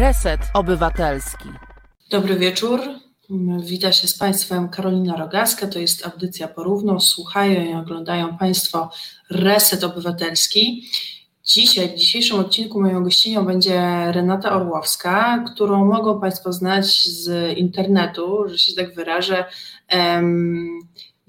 Reset Obywatelski. Dobry wieczór. Witam się z Państwem Karolina Rogaska. To jest audycja Porówno. Słuchają i oglądają Państwo Reset Obywatelski. Dzisiaj, w dzisiejszym odcinku moją gościnią będzie Renata Orłowska, którą mogą Państwo znać z internetu, że się tak wyrażę,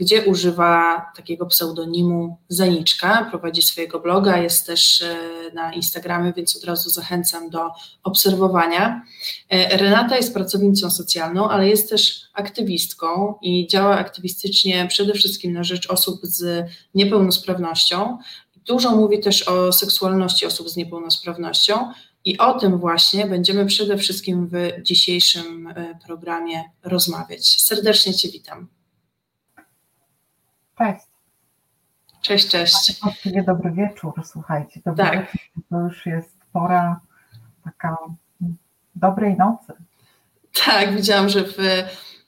gdzie używa takiego pseudonimu Zaniczka, prowadzi swojego bloga, jest też e, na Instagramie, więc od razu zachęcam do obserwowania. E, Renata jest pracownicą socjalną, ale jest też aktywistką i działa aktywistycznie przede wszystkim na rzecz osób z niepełnosprawnością. Dużo mówi też o seksualności osób z niepełnosprawnością. I o tym właśnie będziemy przede wszystkim w dzisiejszym e, programie rozmawiać. Serdecznie Cię witam. Cześć. Cześć, cześć. Właściwie dobry wieczór, słuchajcie. Dobry tak. wieczór, to już jest pora taka dobrej nocy. Tak, widziałam, że w,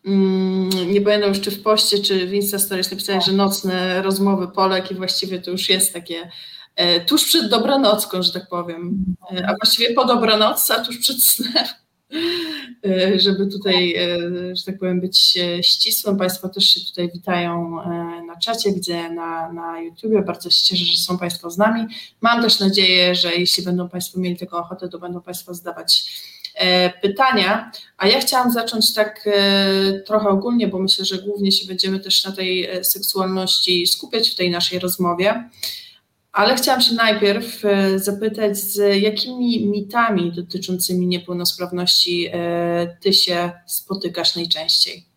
mm, nie pamiętam już czy w poście, czy w Insta Stories napisałeś, że nocne rozmowy Polek i właściwie to już jest takie e, tuż przed dobranocką, że tak powiem, e, a właściwie po dobranocce, a tuż przed snem. E, żeby tutaj, że tak powiem, być ścisłym. Państwo też się tutaj witają na czacie, widzę na, na YouTubie. Bardzo się cieszę, że są Państwo z nami. Mam też nadzieję, że jeśli będą Państwo mieli taką ochotę, to będą Państwo zadawać pytania. A ja chciałam zacząć tak trochę ogólnie, bo myślę, że głównie się będziemy też na tej seksualności skupiać w tej naszej rozmowie. Ale chciałam się najpierw e, zapytać, z jakimi mitami dotyczącymi niepełnosprawności e, ty się spotykasz najczęściej?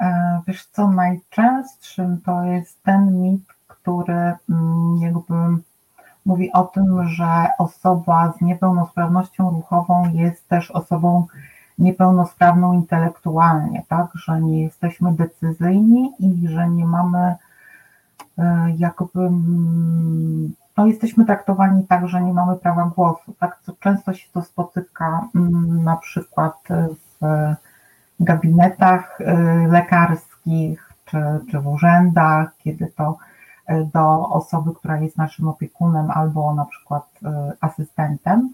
E, wiesz co, najczęstszym to jest ten mit, który mm, jakby mówi o tym, że osoba z niepełnosprawnością ruchową jest też osobą niepełnosprawną intelektualnie, tak, że nie jesteśmy decyzyjni i że nie mamy E, jakby mm, no jesteśmy traktowani tak, że nie mamy prawa głosu. Tak co często się to spotyka mm, na przykład w gabinetach e, lekarskich czy, czy w urzędach, kiedy to e, do osoby, która jest naszym opiekunem albo na przykład asystentem,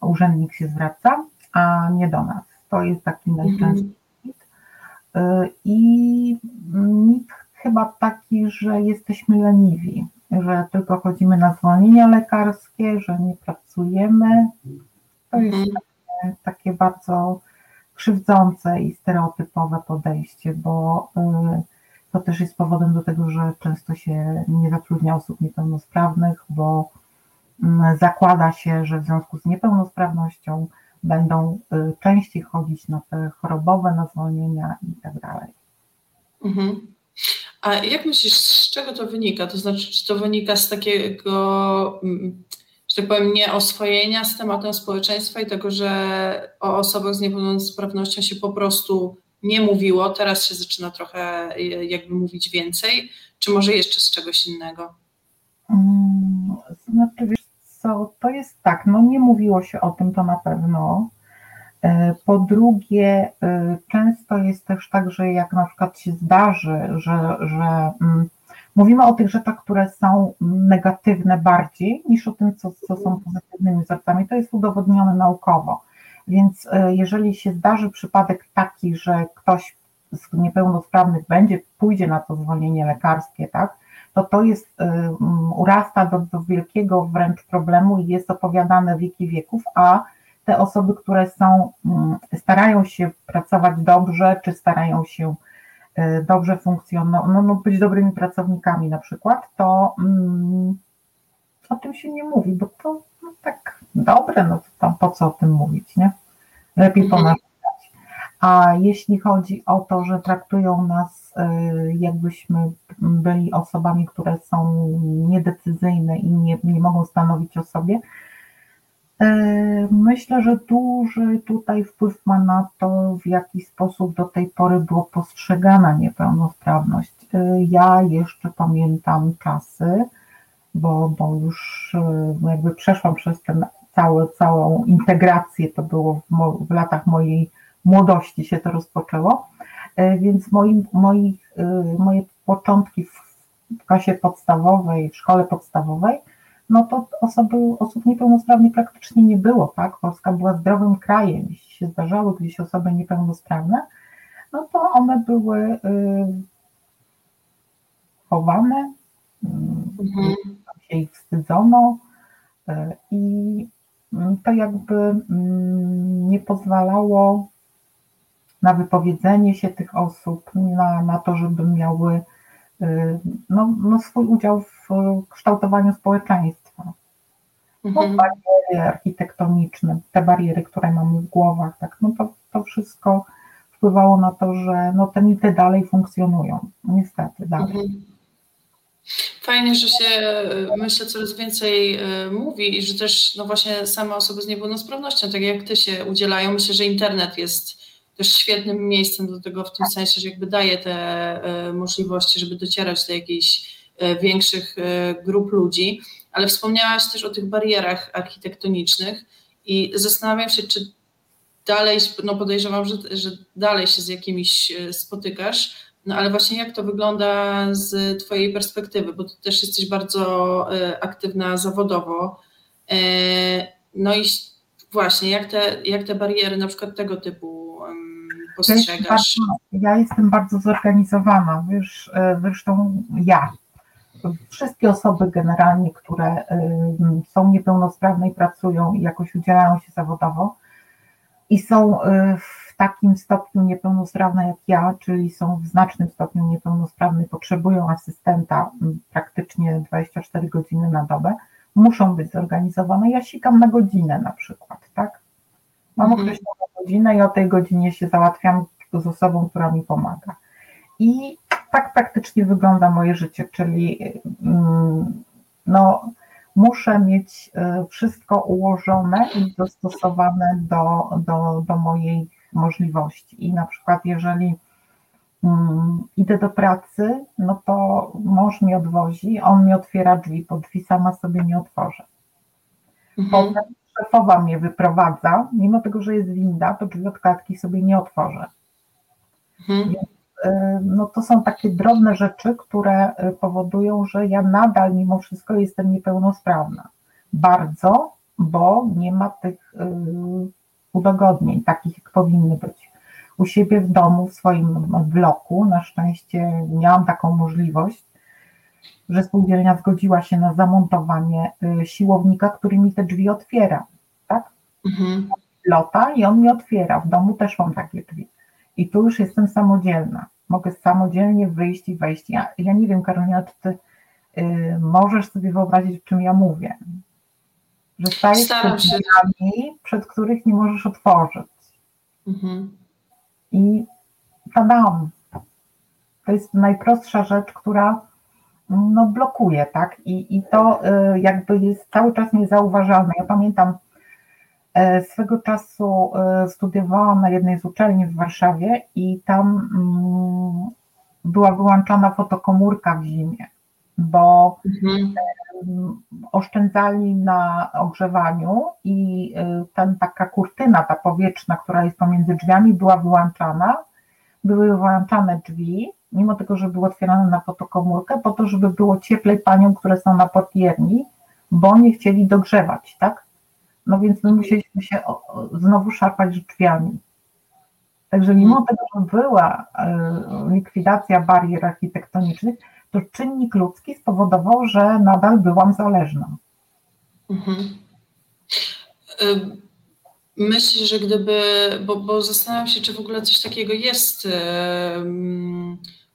urzędnik się zwraca, a nie do nas. To jest taki mhm. najczęstszy mit. I mit chyba taki, że jesteśmy leniwi, że tylko chodzimy na zwolnienia lekarskie, że nie pracujemy. To jest mhm. takie, takie bardzo krzywdzące i stereotypowe podejście, bo y, to też jest powodem do tego, że często się nie zatrudnia osób niepełnosprawnych, bo mm, zakłada się, że w związku z niepełnosprawnością będą y, częściej chodzić na te chorobowe, na zwolnienia i tak. Mhm. A jak myślisz, z czego to wynika? To znaczy, czy to wynika z takiego, mm, że tak powiem, nieoswojenia z tematem społeczeństwa i tego, że o osobach z niepełnosprawnością się po prostu nie mówiło, teraz się zaczyna trochę jakby mówić więcej, czy może jeszcze z czegoś innego? Hmm, znaczy, wiesz co, to jest tak, no nie mówiło się o tym, to na pewno, E, po drugie, e, często jest też tak, że jak na przykład się zdarzy, że, że mm, mówimy o tych rzeczach, które są negatywne bardziej niż o tym, co, co są pozytywnymi wzorcami, to jest udowodnione naukowo. Więc e, jeżeli się zdarzy przypadek taki, że ktoś z niepełnosprawnych będzie, pójdzie na to zwolnienie lekarskie, tak, to to jest, urasta do, do wielkiego wręcz problemu i jest opowiadane wieki wieków, a te osoby, które są, starają się pracować dobrze, czy starają się e, dobrze funkcjonować, no, no być dobrymi pracownikami na przykład, to mm, o tym się nie mówi, bo to no, tak dobre, no to tam po co o tym mówić, nie? Lepiej mhm. ponarzać. A jeśli chodzi o to, że traktują nas, e, jakbyśmy byli osobami, które są niedecyzyjne i nie, nie mogą stanowić o sobie, E, myślę, że duży tutaj wpływ ma na to, w jaki sposób do tej pory było postrzegana niepełnosprawność. E, ja jeszcze pamiętam czasy, bo, bo już e, jakby przeszłam przez tę całą integrację, to było w, w, latach mojej młodości się to rozpoczęło, więc moi, moje początki w klasie podstawowej, w szkole podstawowej no to osoby, osób niepełnosprawnych praktycznie nie było, tak? Polska była zdrowym krajem, jeśli się zdarzały gdzieś osoby niepełnosprawne, no to one były y, chowane, mhm. się ich wstydzono y, i to jakby mm, nie pozwalało na wypowiedzenie się tych osób, na, na to, żeby miały no, no swój udział w kształtowaniu społeczeństwa. No, mhm. bariery architektoniczne, te bariery, które mamy w głowach, tak, no to, to wszystko wpływało na to, że no, te mity dalej funkcjonują, niestety dalej. Mhm. Fajnie, że się myślę coraz więcej e, mówi i że też no właśnie same osoby z niepełnosprawnością, tak jak ty się udzielają, myślę, że internet jest też świetnym miejscem do tego w tym sensie, że jakby daje te e, możliwości, żeby docierać do jakichś e, większych grup ludzi, ale wspomniałaś też o tych barierach architektonicznych i zastanawiam się, czy dalej, no podejrzewam, że, że dalej się z jakimiś spotykasz, no ale właśnie jak to wygląda z Twojej perspektywy, bo Ty też jesteś bardzo e, aktywna zawodowo. E, no i właśnie, jak te, jak te bariery na przykład tego typu postrzegasz? Ja, jestem bardzo zorganizowana, wiesz, e, zresztą ja. Wszystkie osoby generalnie, które są niepełnosprawne i pracują i jakoś udzielają się zawodowo i są w takim stopniu niepełnosprawne jak ja, czyli są w znacznym stopniu niepełnosprawne, potrzebują asystenta praktycznie 24 godziny na dobę, muszą być zorganizowane. Ja sikam na godzinę na przykład, tak? Mam mhm. określoną godzinę i o tej godzinie się załatwiam z osobą, która mi pomaga. I tak praktycznie wygląda moje życie, czyli no, muszę mieć y, wszystko ułożone i dostosowane do, do, do mojej możliwości. I na przykład, jeżeli um, idę do pracy, no to mąż mnie odwozi, on mi otwiera drzwi, bo drzwi sama sobie nie otworzę. Mhm. Potem szefowa mnie wyprowadza, mimo tego, że jest winda, to drzwi od klatki sobie nie otworzę. Mhm. Więc, y, no to są takie drobne rzeczy, które y, powodują, że ja nadal mimo wszystko jestem niepełnosprawna. Bardzo, bo nie ma tych y, udogodnień, takich jak powinny być. U siebie w domu, w swoim bloku, na szczęście miałam taką możliwość, że spółdzielnia zgodziła się na zamontowanie y, siłownika, który mi te drzwi otwiera, tak? Mhm. Lota i on mi otwiera. W domu też mam takie drzwi. I tu już jestem samodzielna. Mogę samodzielnie wyjść i wejść. Ja, ja nie wiem, Karolina, czy ty y, możesz sobie wyobrazić, o czym ja mówię że stajesz przed drzwiami, przed których nie możesz otworzyć. Mhm. I tadam. To jest najprostsza rzecz, która no, blokuje, tak? I, I to y, jakby jest cały czas niezauważalne. Ja pamiętam, y, swego czasu y, studiowałam na jednej z uczelni w Warszawie i tam mm, była wyłączona fotokomórka w zimie, bo mhm oszczędzali na ogrzewaniu i ten, taka kurtyna, ta powietrzna, która jest pomiędzy drzwiami, była wyłączana. Były wyłączane drzwi, mimo tego, że były otwierane na fotokomórkę, po to, żeby było cieplej paniom, które są na portierni, bo nie chcieli dogrzewać, tak? No więc my musieliśmy się znowu szarpać drzwiami. Także mimo mhm. tego, że była y, likwidacja barier architektonicznych, to czynnik ludzki spowodował, że nadal byłam zależna. Mhm. Myślę, że gdyby, bo, bo zastanawiam się, czy w ogóle coś takiego jest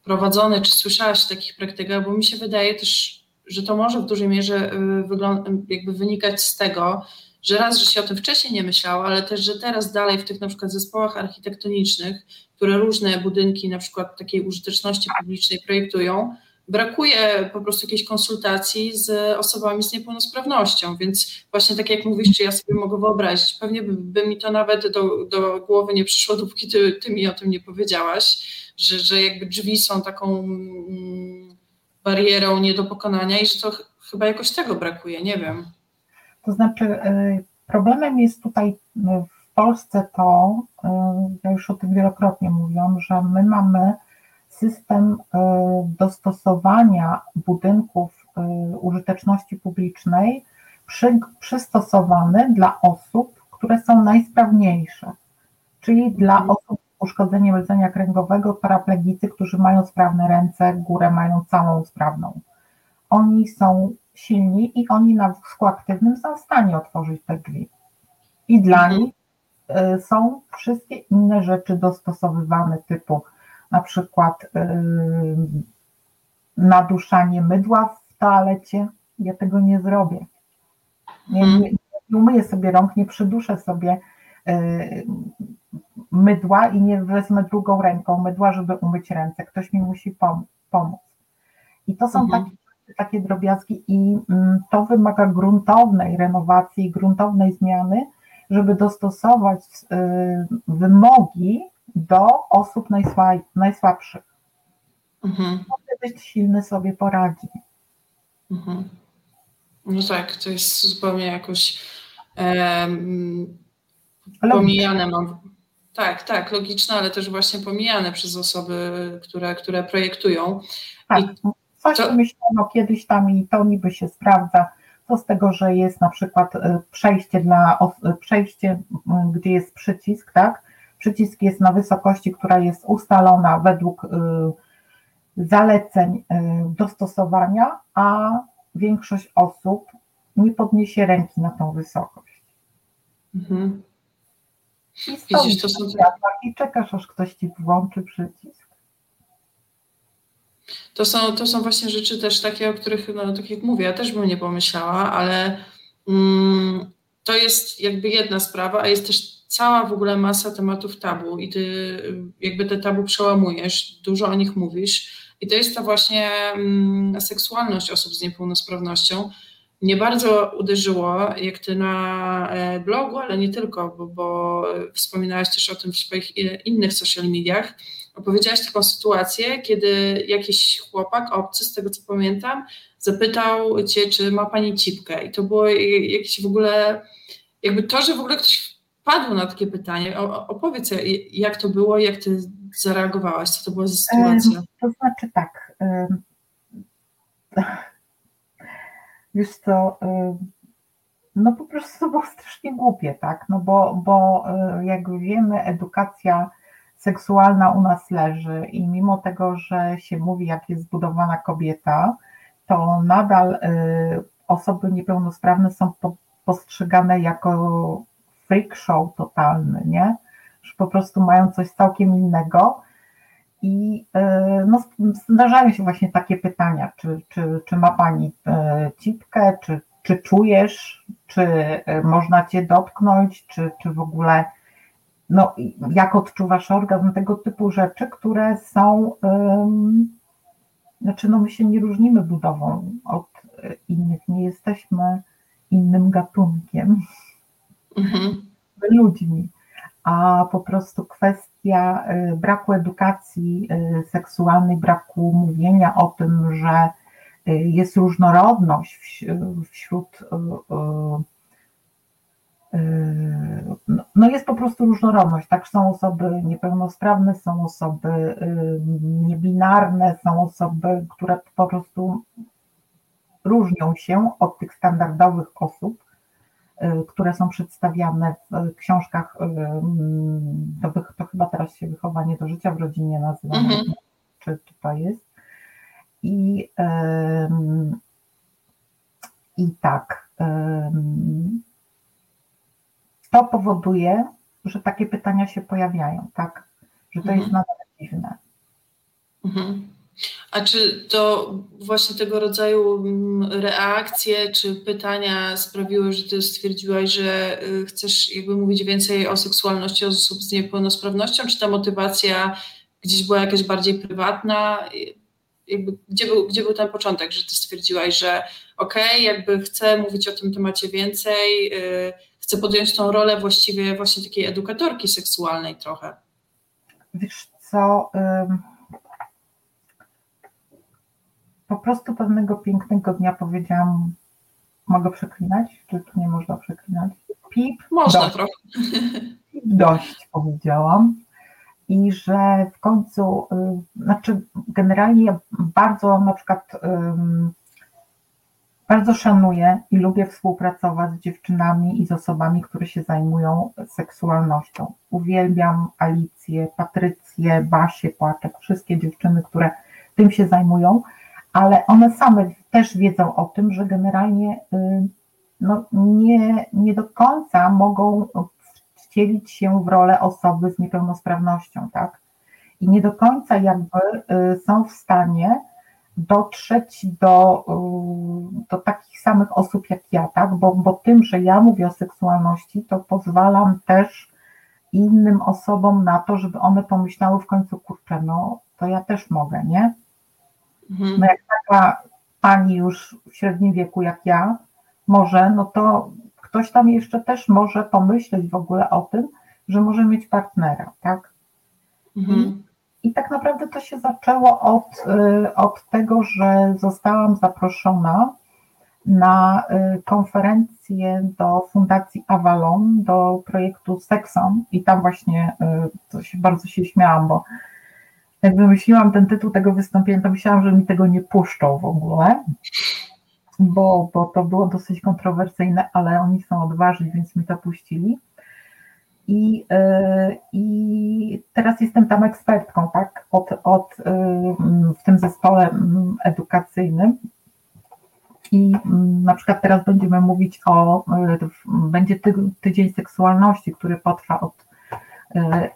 prowadzone, czy słyszałaś o takich praktykach, bo mi się wydaje też, że to może w dużej mierze y, jakby wynikać z tego, że raz, że się o tym wcześniej nie myślało, ale też, że teraz dalej w tych na przykład zespołach architektonicznych, które różne budynki na przykład takiej użyteczności publicznej projektują, brakuje po prostu jakiejś konsultacji z osobami z niepełnosprawnością, więc właśnie tak jak mówisz, czy ja sobie mogę wyobrazić, pewnie by, by mi to nawet do, do głowy nie przyszło, dopóki ty, ty mi o tym nie powiedziałaś, że, że jakby drzwi są taką mm, barierą nie do pokonania i że to ch chyba jakoś tego brakuje, nie wiem. To znaczy y, problemem jest tutaj y, w Polsce to, y, ja już o tym wielokrotnie mówiłam, że my mamy system e, dostosowania budynków użyteczności publicznej przy, przystosowany dla osób, które są najsprawniejsze, czyli dla mhm. osób uszkodzeniem rdzenia kręgowego, paraplegicy, którzy mają sprawne ręce, górę mają całą sprawną. Oni są silni i oni na wózku aktywnym są w stanie otworzyć te drzwi. I dla mhm. nich y, są wszystkie inne rzeczy dostosowywane, typu na przykład y, naduszanie mydła w toalecie. Ja tego nie zrobię. Nie, mhm. nie, nie umyję sobie rąk, nie przyduszę sobie y, mydła i nie wezmę drugą ręką mydła, żeby umyć ręce. Ktoś mi musi pomóc. I to są mhm. takie takie drobiazgi i mm, to wymaga gruntownej renowacji, gruntownej zmiany, żeby dostosować y, wymogi do osób najsłabszych. Mhm. Wtedy silny sobie poradzi. Mhm. No tak, to jest zupełnie jakoś um, pomijane mam. Tak, tak, logiczne, ale też właśnie pomijane przez osoby, które, które projektują. Tak. I Coś to... myślano kiedyś tam i to niby się sprawdza. Co z tego, że jest na przykład y, przejście dla y, przejście, gdzie jest przycisk, tak? Przycisk jest na wysokości, która jest ustalona według zaleceń dostosowania, a większość osób nie podniesie ręki na tą wysokość. Mhm. I Widzisz, to są... i czekasz, aż ktoś ci włączy przycisk. To są, to są właśnie rzeczy też takie, o których, no, tak jak mówię, ja też bym nie pomyślała, ale mm, to jest jakby jedna sprawa, a jest też cała w ogóle masa tematów tabu i ty jakby te tabu przełamujesz, dużo o nich mówisz i to jest ta właśnie mm, seksualność osób z niepełnosprawnością. Mnie bardzo uderzyło, jak ty na e, blogu, ale nie tylko, bo, bo wspominałaś też o tym w swoich innych social mediach, opowiedziałaś taką sytuację, kiedy jakiś chłopak, obcy, z tego co pamiętam, zapytał cię, czy ma pani cipkę. I to było jakieś w ogóle, jakby to, że w ogóle ktoś padł na takie pytanie. O, opowiedz, jak to było, jak ty zareagowałaś, co to była za sytuacja? To znaczy tak. Wiesz co, no po prostu było strasznie głupie, tak? No bo, bo e, jak wiemy, edukacja seksualna u nas leży i mimo tego, że się mówi, jak jest zbudowana kobieta, to nadal y, osoby niepełnosprawne są postrzegane jako freak show totalny, nie? Że po prostu mają coś całkiem innego. I y, no, zdarzają się właśnie takie pytania, czy, czy, czy ma pani y, cipkę, czy, czy czujesz, czy można cię dotknąć, czy, czy w ogóle no, jak odczuwasz orgazm, tego typu rzeczy, które są, um, znaczy no my się nie różnimy budową od innych, nie jesteśmy innym gatunkiem, mhm. ludźmi, a po prostu kwestia y, braku edukacji y, seksualnej, braku mówienia o tym, że y, jest różnorodność wśród no, no jest po prostu różnorodność, tak? Są osoby niepełnosprawne, są osoby niebinarne, są osoby, które po prostu różnią się od tych standardowych osób, które są przedstawiane w książkach, to, to chyba teraz się wychowanie do życia w rodzinie nazywa, mhm. czy, czy to jest. I, i tak, to powoduje, że takie pytania się pojawiają, tak? Że to mhm. jest nadal dziwne. Mhm. A czy to właśnie tego rodzaju mm, reakcje czy pytania sprawiły, że ty stwierdziłaś, że y, chcesz jakby mówić więcej o seksualności osób z niepełnosprawnością, czy ta motywacja gdzieś była jakaś bardziej prywatna? Jakby, gdzie, był, gdzie był ten początek, że ty stwierdziłaś, że okej, okay, jakby chcę mówić o tym temacie więcej, yy, chcę podjąć tą rolę właściwie właśnie takiej edukatorki seksualnej trochę. Wiesz co, po prostu pewnego pięknego dnia powiedziałam, mogę przeklinać, czy tu nie można przeklinać? Pip, można dość. trochę. Pip dość powiedziałam i że w końcu, znaczy generalnie bardzo na przykład bardzo szanuję i lubię współpracować z dziewczynami i z osobami, które się zajmują seksualnością. Uwielbiam Alicję, Patrycję, Basię, Płaczek, wszystkie dziewczyny, które tym się zajmują, ale one same też wiedzą o tym, że generalnie y, no, nie, nie do końca mogą wcielić się w rolę osoby z niepełnosprawnością, tak? I nie do końca jakby y, są w stanie dotrzeć do, y, do takich samych osób jak ja, tak? Bo, bo tym, że ja mówię o seksualności, to pozwalam też innym osobom na to, żeby one pomyślały w końcu, kurczę, no to ja też mogę, nie? Mhm. No jak taka pani już w średnim wieku jak ja może, no to ktoś tam jeszcze też może pomyśleć w ogóle o tym, że może mieć partnera, tak? Mhm. I tak naprawdę to się zaczęło od, y, od tego, że zostałam zaproszona na y, konferencję do Fundacji Avalon, do projektu Sexon i tam właśnie y, to się bardzo się śmiałam, bo jak wymyśliłam ten tytuł tego wystąpienia, to myślałam, że mi tego nie puszczą w ogóle, bo, bo to było dosyć kontrowersyjne, ale oni są odważni, więc mi to puścili. I, e, I teraz jestem tam ekspertką, tak, od, od, e, w tym zespole edukacyjnym. I na przykład teraz będziemy mówić o, e, będzie ty, tydzień seksualności, który potrwa od,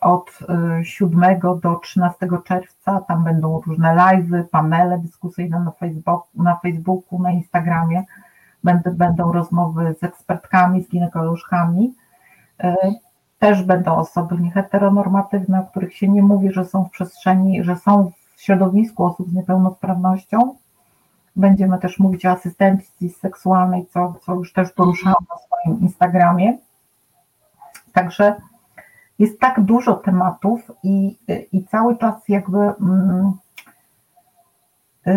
od 7 do 13 czerwca. Tam będą różne live'y, panele dyskusyjne na Facebooku, na, Facebooku, na Instagramie. Będą, będą rozmowy z ekspertkami, z ginekolożkami też będą osoby nieheteronormatywne, o których się nie mówi, że są w przestrzeni, że są w środowisku osób z niepełnosprawnością. Będziemy też mówić o asystencji seksualnej, co, co już też poruszałam na swoim Instagramie. Także jest tak dużo tematów i, i cały czas jakby mm,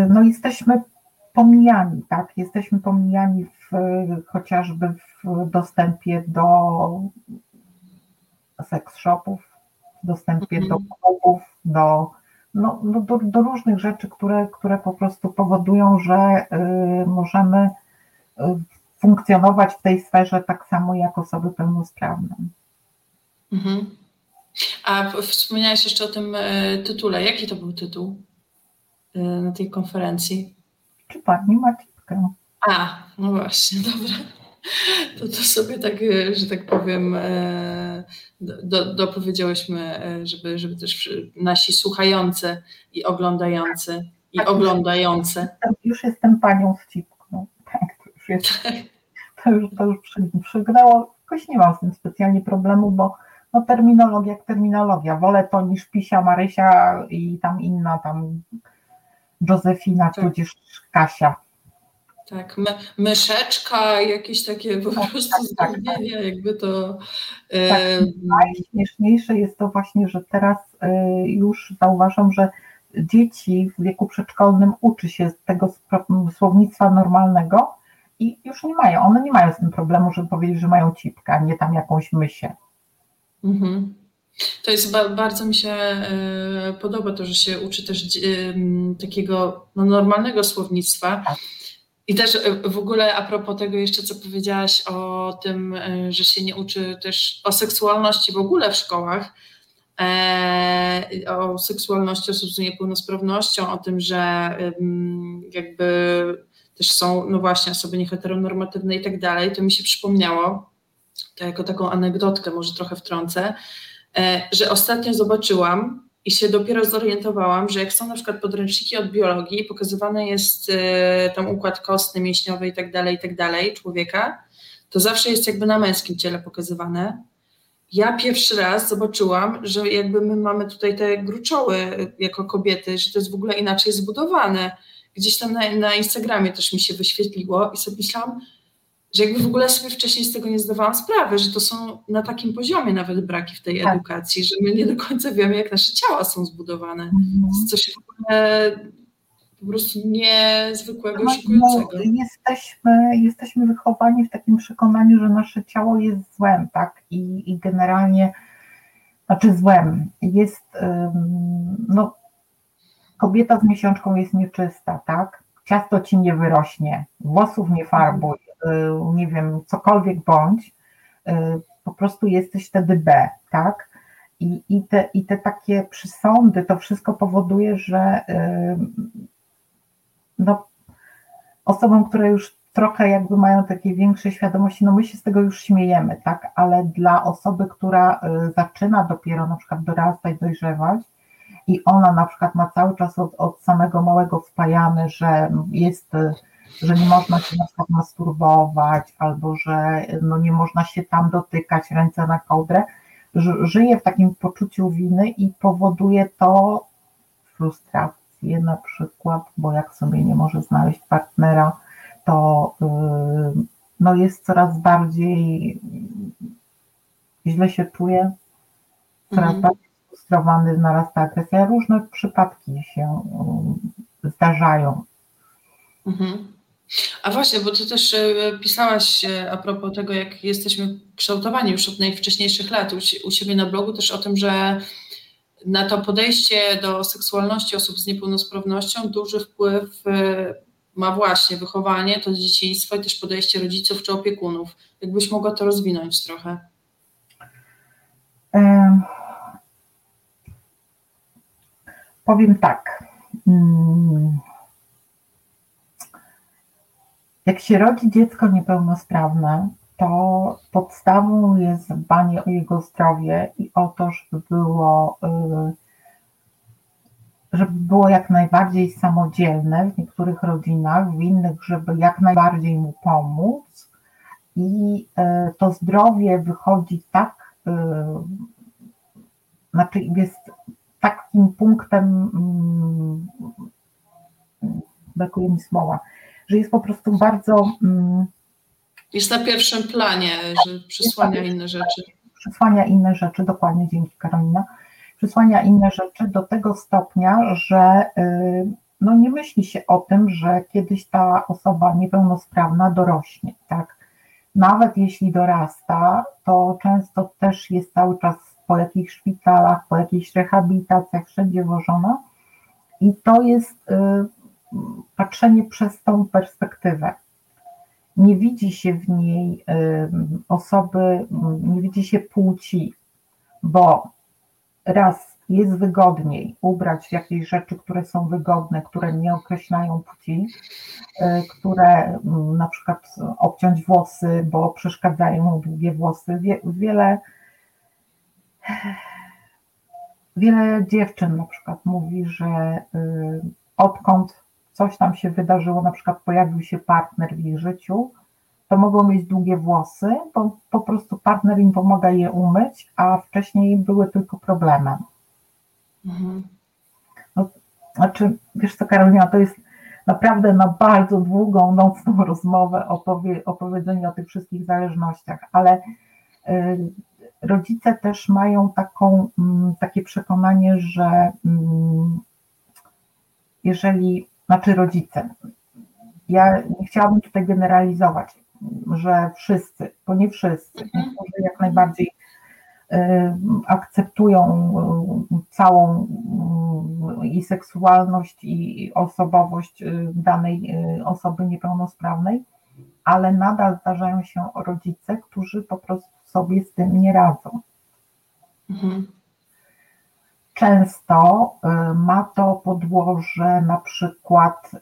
no jesteśmy pomijani, tak? Jesteśmy pomijani w, chociażby w dostępie do seks shopów, dostępie do mhm. klubów, do, no, no, do, do, różnych rzeczy, które, które po prostu powodują, że y, możemy y, funkcjonować w tej sferze tak samo jak osoby pełnosprawne. Mhm. A wspomniałeś jeszcze o tym e, tytule. Jaki to był tytuł e, na tej konferencji? Czy pani ma cipkę? A, no właśnie, dobra. To, to sobie tak, e, że tak powiem, do, dopowiedziałyśmy, żeby, żeby też nasi słuchający i oglądający i tak, oglądające. Już jestem panią z cipką. Tak, to już jest. To już, to już przygnęło. Jakoś nie mam z tym specjalnie problemu, bo no terminologia jak terminologia. Wolę to niż Pisia, Marysia i tam inna tam Józefina, tak. tudzież Kasia. Tak, my, myszeczka, jakieś takie po tak, prostu tak, tak, tak. jakby to. Tak, najśmieszniejsze jest to właśnie, że teraz y, już zauważam, że dzieci w wieku przedszkolnym uczy się tego słownictwa normalnego i już nie mają, one nie mają z tym problemu, żeby powiedzieć, że mają cipkę, a nie tam jakąś mysię. Mhm. To jest bardzo mi się y, podoba to, że się uczy też y, takiego no, normalnego słownictwa. Tak. I też y, w ogóle a propos tego jeszcze, co powiedziałaś o tym, że się nie uczy też o seksualności w ogóle w szkołach, e, o seksualności osób z niepełnosprawnością, o tym, że jakby też są, no właśnie, osoby nieheteronormatywne i tak dalej, to mi się przypomniało, to jako taką anegdotkę może trochę wtrącę, e, że ostatnio zobaczyłam i się dopiero zorientowałam, że jak są na przykład podręczniki od biologii pokazywany jest e, tam układ kostny, mięśniowy i tak dalej, i tak dalej człowieka, to zawsze jest jakby na męskim ciele pokazywane. Ja pierwszy raz zobaczyłam, że jakby my mamy tutaj te gruczoły jako kobiety, że to jest w ogóle inaczej zbudowane. Gdzieś tam na, na Instagramie też mi się wyświetliło i sobie myślałam, że jakby w ogóle sobie wcześniej z tego nie zdawałam sprawy, że to są na takim poziomie nawet braki w tej tak. edukacji, że my nie do końca wiemy, jak nasze ciała są zbudowane. Mhm. Coś w ogóle po prostu niezwykłego, no, szokującego. No, jesteśmy, jesteśmy wychowani w takim przekonaniu, że nasze ciało jest złem, tak? I, i generalnie, znaczy złem, jest, no, kobieta z miesiączką jest nieczysta, tak? ciasto ci nie wyrośnie, włosów nie farbuj, y, nie wiem, cokolwiek bądź, y, po prostu jesteś wtedy B, tak? I, i, te, I te takie przysądy, to wszystko powoduje, że no, osobom, które już trochę jakby mają takie większe świadomości, no my się z tego już śmiejemy, tak, ale dla osoby, która zaczyna dopiero na przykład dorastać, dojrzewać, i ona na przykład ma cały czas od, od samego małego wpajany, że jest, że nie można się na przykład masturbować, albo że no nie można się tam dotykać, ręce na kołdrę, żyje w takim poczuciu winy i powoduje to frustrację na przykład, bo jak sobie nie może znaleźć partnera, to yy, no jest coraz bardziej źle się czuje, coraz mhm. bardziej sfrustrowany, narasta agresja. Różne przypadki się um, zdarzają. Mhm. A właśnie, bo ty też e, pisałaś e, a propos tego, jak jesteśmy kształtowani już od najwcześniejszych lat u siebie na blogu, też o tym, że na to podejście do seksualności osób z niepełnosprawnością duży wpływ e, ma właśnie wychowanie, to dzieciństwo i też podejście rodziców czy opiekunów. Jakbyś mogła to rozwinąć trochę? Powiem tak. Mm. Jak się rodzi dziecko niepełnosprawne, to podstawą jest dbanie o jego zdrowie i o to, żeby było, y, żeby było jak najbardziej samodzielne w niektórych rodzinach, w innych, żeby jak najbardziej mu pomóc. I y, to zdrowie wychodzi tak, y, znaczy jest takim punktem, mm, brakuje mi słowa, że jest po prostu bardzo. Mm, jest na pierwszym planie, że przysłania inne rzeczy. Przysłania inne rzeczy, dokładnie, dzięki Karolina. Przysłania inne rzeczy do tego stopnia, że y, no nie myśli się o tym, że kiedyś ta osoba niepełnosprawna dorośnie, tak? Nawet jeśli dorasta, to często też jest cały czas po jakichś szpitalach, po jakichś rehabilitacjach, wszędzie wożona. I to jest y, patrzenie przez tą perspektywę. Nie widzi się w niej osoby, nie widzi się płci, bo raz jest wygodniej ubrać jakieś rzeczy, które są wygodne, które nie określają płci, y, które na przykład obciąć włosy, bo przeszkadzają długie włosy. Wiele Wiele dziewczyn na przykład mówi, że y, odkąd coś tam się wydarzyło, na przykład pojawił się partner w ich życiu, to mogą mieć długie włosy, bo po prostu partner im pomaga je umyć, a wcześniej były tylko problemem. Mhm. No, znaczy, wiesz co, Karolina, to jest naprawdę na bardzo długą, nocną rozmowę opowie, opowiedzenie o tych wszystkich zależnościach, ale y, rodzice też mają taką, mm, takie przekonanie, że mm, jeżeli, znaczy rodzice, ja nie chciałabym tutaj generalizować, że wszyscy, bo nie wszyscy, mhm. niektórzy jak najbardziej y, akceptują y, całą y, i seksualność, i osobowość danej osoby niepełnosprawnej, ale nadal zdarzają się rodzice, którzy po prostu sobie z tym nie radzą. Mhm. Często y, ma to podłoże na przykład y,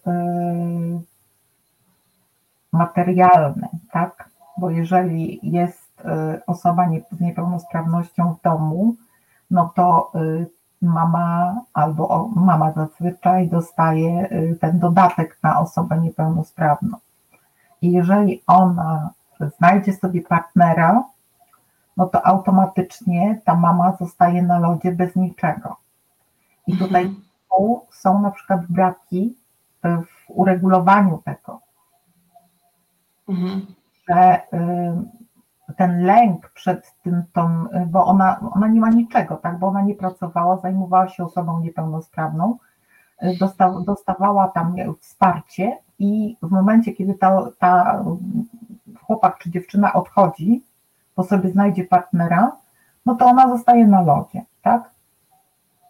materialne, tak? Bo jeżeli jest y, osoba z niepełnosprawnością w domu, no to mama albo mama zazwyczaj dostaje ten dodatek na osobę niepełnosprawną. I jeżeli ona znajdzie sobie partnera, no to automatycznie ta mama zostaje na lodzie bez niczego. I mhm. tutaj są na przykład braki w uregulowaniu tego, mhm. że y, ten lęk przed tym, tą, bo ona, ona nie ma niczego, tak, bo ona nie pracowała, zajmowała się osobą niepełnosprawną, y, dostawała tam wsparcie i w momencie, kiedy ta, ta chłopak czy dziewczyna odchodzi, bo sobie znajdzie partnera, no to ona zostaje na lodzie, tak?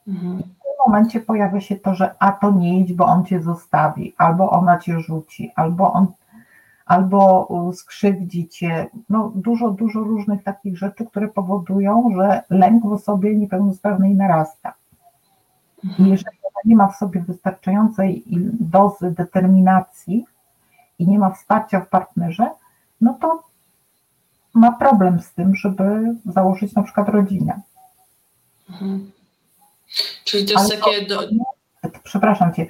Mhm. I w tym momencie pojawia się to, że a to nie idź, bo on cię zostawi, albo ona cię rzuci, albo on albo skrzywdzi cię. No, dużo, dużo różnych takich rzeczy, które powodują, że lęk w osobie niepełnosprawnej narasta. I mhm. jeżeli nie ma w sobie wystarczającej dozy determinacji i nie ma wsparcia w partnerze, no to ma problem z tym, żeby założyć na przykład rodzinę. Mhm. Czyli to jest Ale takie. Do... Przepraszam cię.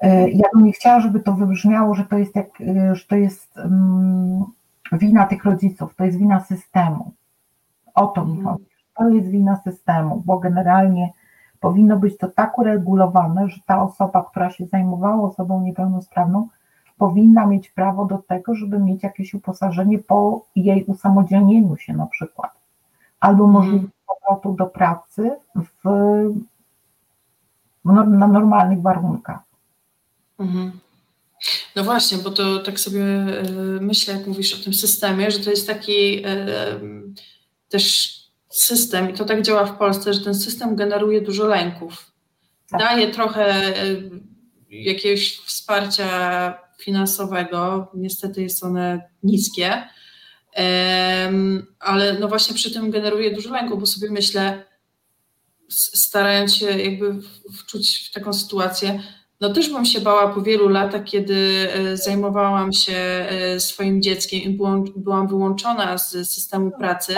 E, ja bym nie chciała, żeby to wybrzmiało, że to jest, jak, e, że to jest um, wina tych rodziców, to jest wina systemu. O to mi mhm. chodzi. To jest wina systemu, bo generalnie powinno być to tak uregulowane, że ta osoba, która się zajmowała osobą niepełnosprawną, powinna mieć prawo do tego, żeby mieć jakieś uposażenie po jej usamodzielnieniu się na przykład, albo mhm. możliwość powrotu do pracy w, na normalnych warunkach. Mhm. No właśnie, bo to tak sobie e, myślę, jak mówisz o tym systemie, że to jest taki e, też system, i to tak działa w Polsce, że ten system generuje dużo lęków. Tak. Daje trochę e, jakiegoś wsparcia finansowego, niestety jest one niskie, ale no właśnie przy tym generuje dużo lęków, bo sobie myślę, starając się jakby wczuć w taką sytuację, no też bym się bała po wielu latach, kiedy e, zajmowałam się e, swoim dzieckiem i byłam, byłam wyłączona z systemu pracy,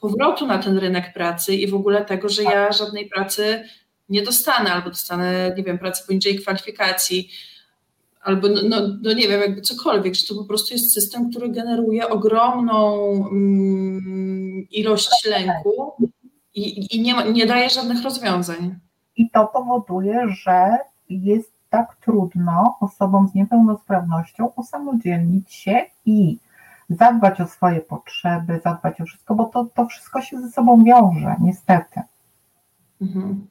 powrotu na ten rynek pracy i w ogóle tego, że ja żadnej pracy nie dostanę albo dostanę, nie wiem, pracę poniżej kwalifikacji albo no, no, no, nie wiem, jakby cokolwiek, że to po prostu jest system, który generuje ogromną mm, ilość lęku i, i nie, nie daje żadnych rozwiązań. I to powoduje, że jest tak trudno osobom z niepełnosprawnością usamodzielnić się i zadbać o swoje potrzeby, zadbać o wszystko, bo to, to wszystko się ze sobą wiąże, niestety. Mhm.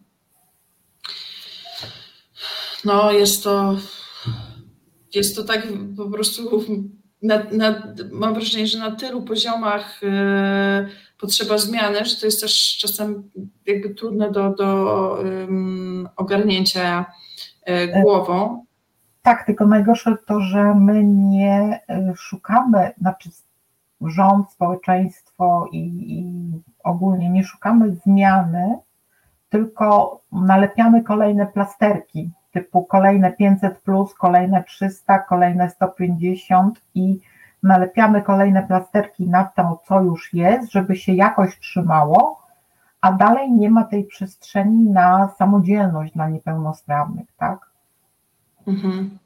No, jest to, jest to tak po prostu, na, na, mam wrażenie, że na tylu poziomach yy, potrzeba zmiany, że to jest też czasem jakby trudne do, do ogarnięcia E, głową. Tak, tylko najgorsze to, że my nie e, szukamy, znaczy rząd, społeczeństwo i, i ogólnie nie szukamy zmiany, tylko nalepiamy kolejne plasterki, typu kolejne 500, plus, kolejne 300, kolejne 150 i nalepiamy kolejne plasterki na to, co już jest, żeby się jakoś trzymało, a dalej nie ma tej przestrzeni na samodzielność dla niepełnosprawnych, tak? Mhm.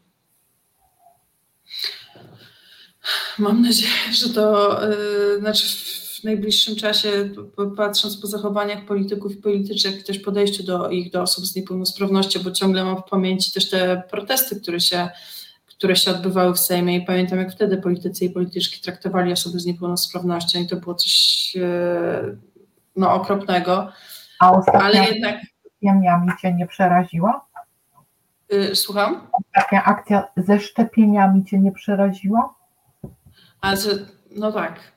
Mam nadzieję, że to yy, znaczy najbliższym czasie, patrząc po zachowaniach polityków i polityczek, też podejściu do ich, do osób z niepełnosprawnością, bo ciągle mam w pamięci też te protesty, które się, które się odbywały w Sejmie i pamiętam, jak wtedy politycy i polityczki traktowali osoby z niepełnosprawnością i to było coś yy, no, okropnego. A ale jednak. Szczepieniami cię nie przeraziła? Yy, słucham? Taka akcja ze szczepieniami cię nie przeraziła? Ale no tak.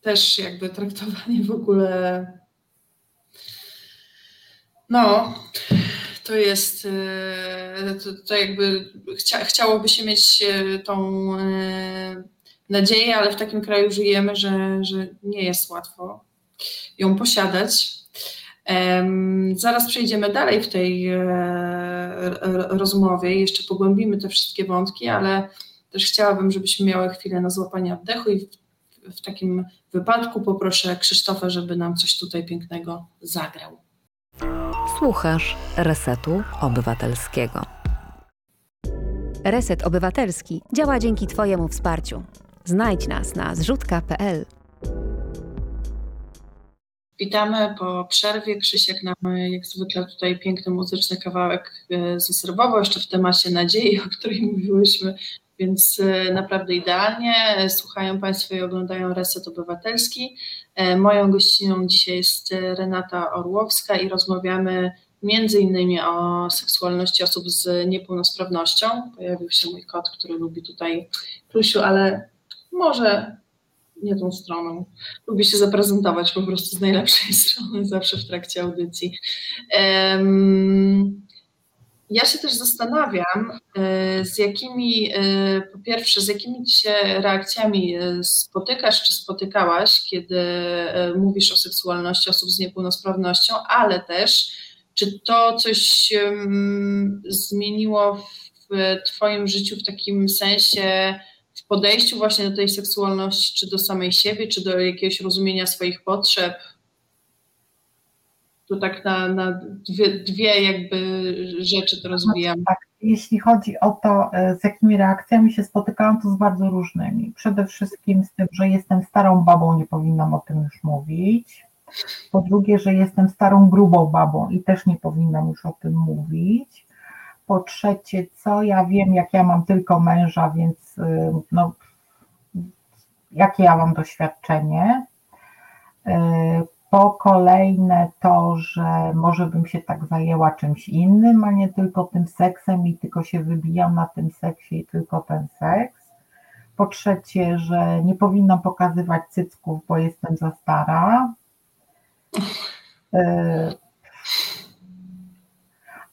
Też jakby traktowanie w ogóle. No, to jest. Y, to, to jakby chcia, chciałoby się mieć y, tą y, nadzieję, ale w takim kraju żyjemy, że, że nie jest łatwo ją posiadać. Zaraz przejdziemy dalej w tej e, rozmowie, jeszcze pogłębimy te wszystkie wątki, ale też chciałabym, żebyśmy miały chwilę na złapanie oddechu i w, takim wypadku poproszę Krzysztofa, żeby nam coś tutaj pięknego zagrał. Słuchasz Resetu Obywatelskiego. Reset Obywatelski działa dzięki Twojemu wsparciu. Znajdź nas na zrzutka.pl. Witamy po przerwie. Krzysiek nam jak zwykle tutaj piękny muzyczny kawałek e, zaserwował jeszcze w temacie nadziei, o której mówiłyśmy, więc e, naprawdę idealnie. Słuchają Państwo i oglądają Reset Obywatelski. E, moją gościną dzisiaj jest Renata Orłowska i rozmawiamy między innymi o seksualności osób z niepełnosprawnością. Pojawił się mój kot, który lubi tutaj plusiu, ale może nie tą stroną. Lubię się zaprezentować po prostu z najlepszej strony zawsze w trakcie audycji. Um, ja się też zastanawiam, e, z jakimi, e, po pierwsze, z jakimi się reakcjami e, spotykasz czy spotykałaś, kiedy mówisz o seksualności osób z niepełnosprawnością, ale też, czy to coś zmieniło w Twoim życiu w takim sensie, w podejściu właśnie do tej seksualności, czy do samej siebie, czy do jakiegoś rozumienia swoich potrzeb? Tu tak na, na dwie, dwie jakby rzeczy to rozwijam. Tak, jeśli chodzi o to, e, z jakimi reakcjami się spotykałam, to z bardzo różnymi. Przede wszystkim z tym, że jestem starą babą, nie powinnam o tym już mówić. Po drugie, że jestem starą, grubą babą i też nie powinnam już o tym mówić. Po trzecie, co ja wiem, jak ja mam tylko męża, więc e, no, jakie ja mam doświadczenie. Po kolejne to, że może bym się tak zajęła czymś innym, a nie tylko tym seksem i tylko się wybijam na tym seksie i tylko ten seks. Po trzecie, że nie powinnam pokazywać cycków, bo jestem za stara. E,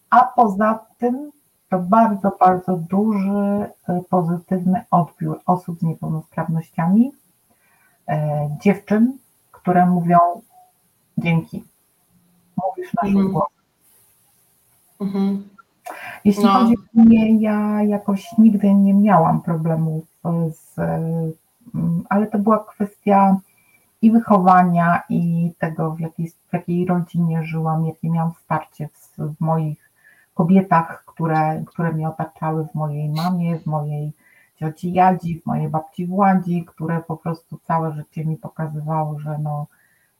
a poza tym to bardzo, bardzo duży e, pozytywny odbiór osób z niepełnosprawnościami, e, dziewczyn, które mówią, Dzięki. Mówisz naszym mhm. głosem. Mhm. Jeśli no. chodzi o mnie, ja jakoś nigdy nie miałam problemów z, mm, ale to była kwestia i wychowania, i tego, w jakiej, w jakiej rodzinie żyłam, jakie miałam wsparcie w, w moich kobietach, które, które mnie otaczały, w mojej mamie, w mojej cioci Jadzi, w mojej babci Władzi, które po prostu całe życie mi pokazywały, że no,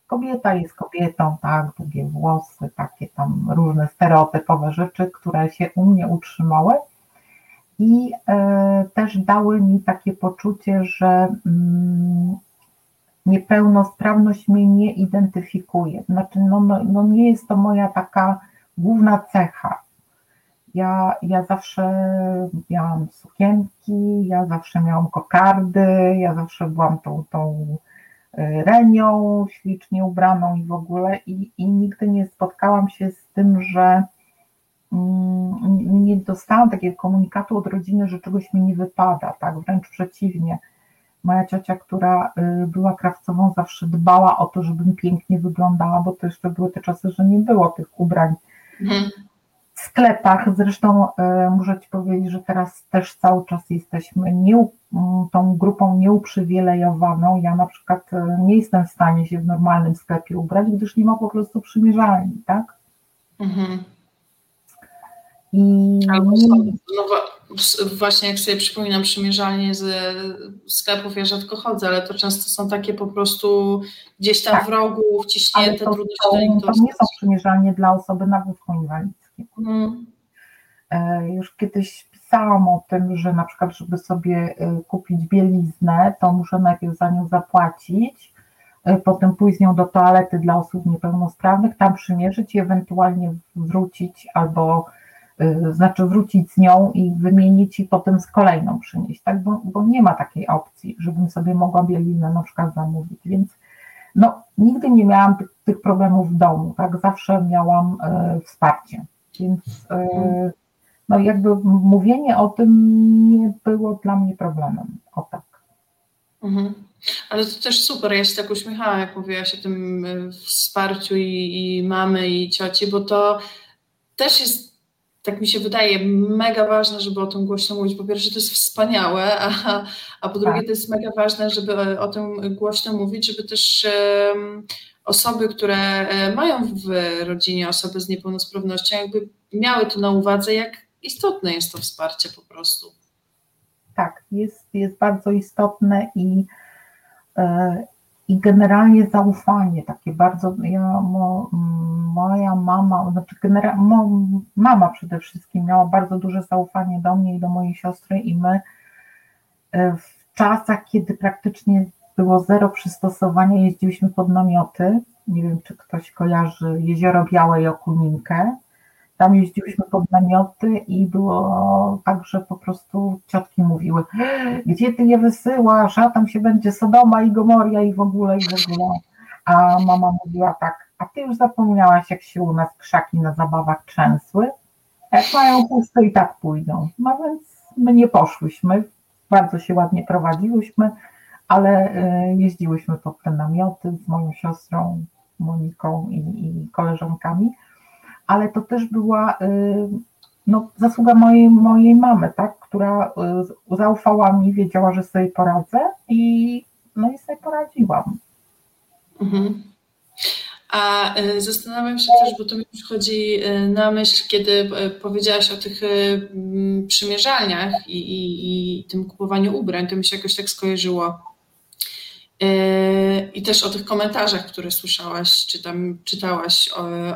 kobieta jest kobietą, tak, długie włosy, takie tam różne stereotypowe rzeczy, które się u mnie utrzymały i e, też dały mi takie poczucie, że mm, niepełnosprawność mnie nie identyfikuje. Znaczy, no, no, no nie jest to moja taka główna cecha. Ja, ja zawsze miałam sukienki, ja zawsze miałam kokardy, ja zawsze byłam tą, tą Renią, ślicznie ubraną i w ogóle. I, i nigdy nie spotkałam się z tym, że mm, nie dostałam takiego komunikatu od rodziny, że czegoś mi nie wypada, tak, wręcz przeciwnie. Moja ciocia, która y, była krawcową, zawsze dbała o to, żebym pięknie wyglądała, bo to jeszcze były te czasy, że nie było tych ubrań. Mhm sklepach. Zresztą e, muszę Ci powiedzieć, że teraz też cały czas jesteśmy nie, tą grupą nieuprzywilejowaną. Ja na przykład e, nie jestem w stanie się w normalnym sklepie ubrać, gdyż nie ma po prostu przymierzalni, tak? Mhm. I Albo no, właśnie jak sobie przypominam przymierzalnie z sklepów, ja rzadko chodzę, ale to często są takie po prostu gdzieś tam tak. w rogu wciśnięte, trudno się to, to nie są przymierzalnie dla osoby na wózku inwalidzkim. Mhm. Już kiedyś pisałam o tym, że na przykład, żeby sobie e, kupić bieliznę, to muszę najpierw za nią zapłacić, e, potem pójść z nią do toalety dla osób niepełnosprawnych, tam przymierzyć i ewentualnie wrócić albo znaczy wrócić z nią i wymienić i potem z kolejną przynieść, tak? Bo, bo nie ma takiej opcji, żebym sobie mogła bieliznę na przykład zamówić, więc no, nigdy nie miałam tych, problemów w domu, tak? Zawsze miałam e, wsparcie. Więc e, no jakby mówienie o tym nie było dla mnie problemem. O tak. Mhm. Ale to też super, ja się tak uśmiechałam, jak mówiłaś o tym e, wsparciu i, i mamy, i cioci, bo to też jest, tak mi się wydaje, mega ważne, żeby o tym głośno mówić. Po pierwsze, to jest wspaniałe, a, a po drugie, tak. to jest mega ważne, żeby o tym głośno mówić, żeby też um, osoby, które e, mają w rodzinie osoby z niepełnosprawnością, jakby miały to na uwadze, jak istotne jest to wsparcie po prostu. Tak, jest, jest bardzo istotne i, e, i generalnie zaufanie takie bardzo. Ja, mo, moja mama, znaczy genera, mo, mama przede wszystkim miała bardzo duże zaufanie do mnie i do mojej siostry, i my e, w czasach, kiedy praktycznie było zero przystosowania, jeździliśmy pod namioty. Nie wiem, czy ktoś kojarzy Jezioro Białe i Okuninkę. tam jeździłyśmy pod namioty i było tak, że po prostu ciotki mówiły, gdzie ty je wysyłasz, a tam się będzie Sodoma i Gomoria i w ogóle, i w ogóle. A mama mówiła tak, a ty już zapomniałaś, jak się u nas krzaki na zabawach trzęsły? Jak mają puste i tak pójdą. No więc my nie poszłyśmy, bardzo się ładnie prowadziłyśmy, ale y, jeździłyśmy te namioty z moją siostrą Moniką i, i koleżankami, ale to też była y, no, zasługa mojej, mojej mamy, tak, która y, zaufała mi, wiedziała, że sobie poradzę i no i sobie poradziłam. Mhm. A zastanawiam się też, bo to mi przychodzi na myśl, kiedy powiedziałaś o tych przymierzalniach i, i, i tym kupowaniu ubrań, to mi się jakoś tak skojarzyło I też o tych komentarzach, które słyszałaś, czy tam czytałaś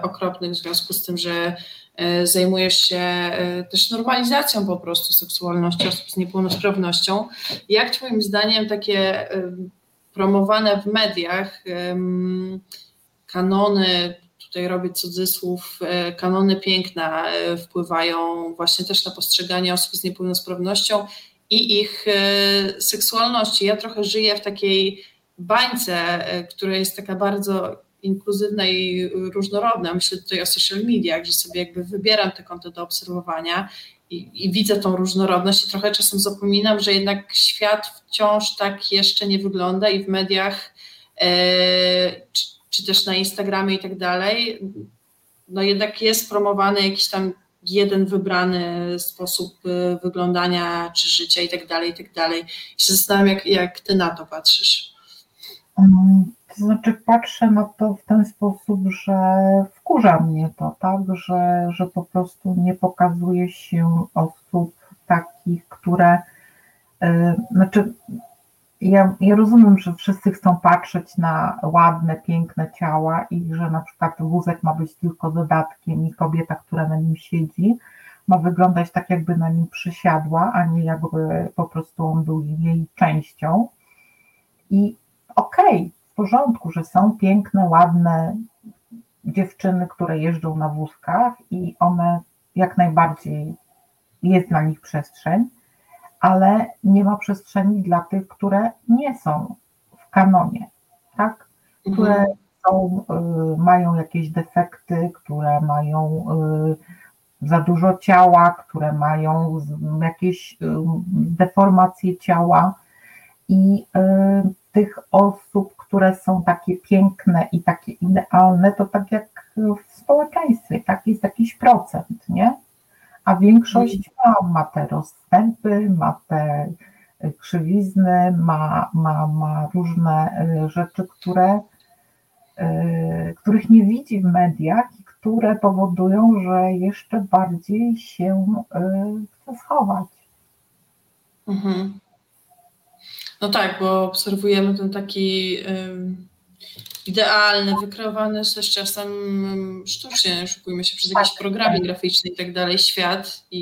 okropnych w związku z tym, że yy, zajmujesz się yy, też normalizacją po prostu seksualności osób z niepełnosprawnością. Jak Twoim zdaniem takie promowane w mediach kanony, tutaj robię cudzysłów, kanony piękna wpływają właśnie też na postrzeganie osób z niepełnosprawnością i ich seksualności? Ja trochę żyję w takiej bańce, e, która jest taka bardzo inkluzywna i różnorodna. Myślę tutaj o social mediach, że sobie jakby wybieram te konto do obserwowania i, i, widzę tą różnorodność i trochę czasem zapominam, że jednak świat wciąż tak jeszcze nie wygląda i w mediach e, czy, czy, też na Instagramie i tak dalej, no jednak jest promowany jakiś tam jeden wybrany sposób e, wyglądania czy życia i tak dalej, i tak dalej. I się zastanawiam, jak, jak ty na to patrzysz. Mm, to znaczy patrzę na to w ten sposób, że wkurza mnie to, tak, że, że po prostu nie pokazuje się osób takich, które, yy, znaczy ja, ja rozumiem, że wszyscy chcą patrzeć na ładne, piękne ciała i że na przykład wózek ma być tylko dodatkiem i kobieta, która na nim siedzi, ma wyglądać tak, jakby na nim przysiadła, a nie jakby po prostu on był jej częścią. I okej, okay, w porządku, że są piękne, ładne dziewczyny, które jeżdżą na wózkach i one jak najbardziej jest dla nich przestrzeń, ale nie ma przestrzeni dla tych, które nie są w kanonie, tak? Które mhm. są, y, mają jakieś defekty, które mają y, za dużo ciała, które mają jakieś y, deformacje ciała i tych osób, które są takie piękne i takie idealne, to tak jak w społeczeństwie, tak jest jakiś procent, nie? A większość ma, ma te rozstępy, ma te krzywizny, ma, ma, ma różne y, rzeczy, które, y, których nie widzi w mediach i które powodują, że jeszcze bardziej się chce schować. Mhm. No tak, bo obserwujemy ten taki um, idealny, wykreowany też czasem um, sztucznie, szukujmy się przez jakieś tak, programy graficzne i tak dalej, świat. I,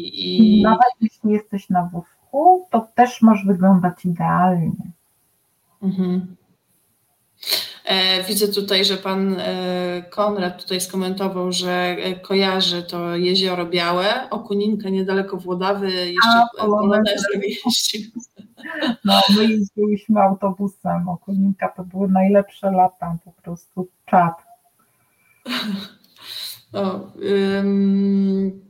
i... Nawet jeśli jesteś na wózku, to też możesz wyglądać idealnie. Mhm. E, widzę tutaj, że pan e, Konrad tutaj skomentował, że e, kojarzy to jezioro białe, Okuninkę niedaleko Włodawy, jeszcze Polonez. No, my jeździliśmy autobusem, Okuninka to były najlepsze lata, po prostu czad. No, ym,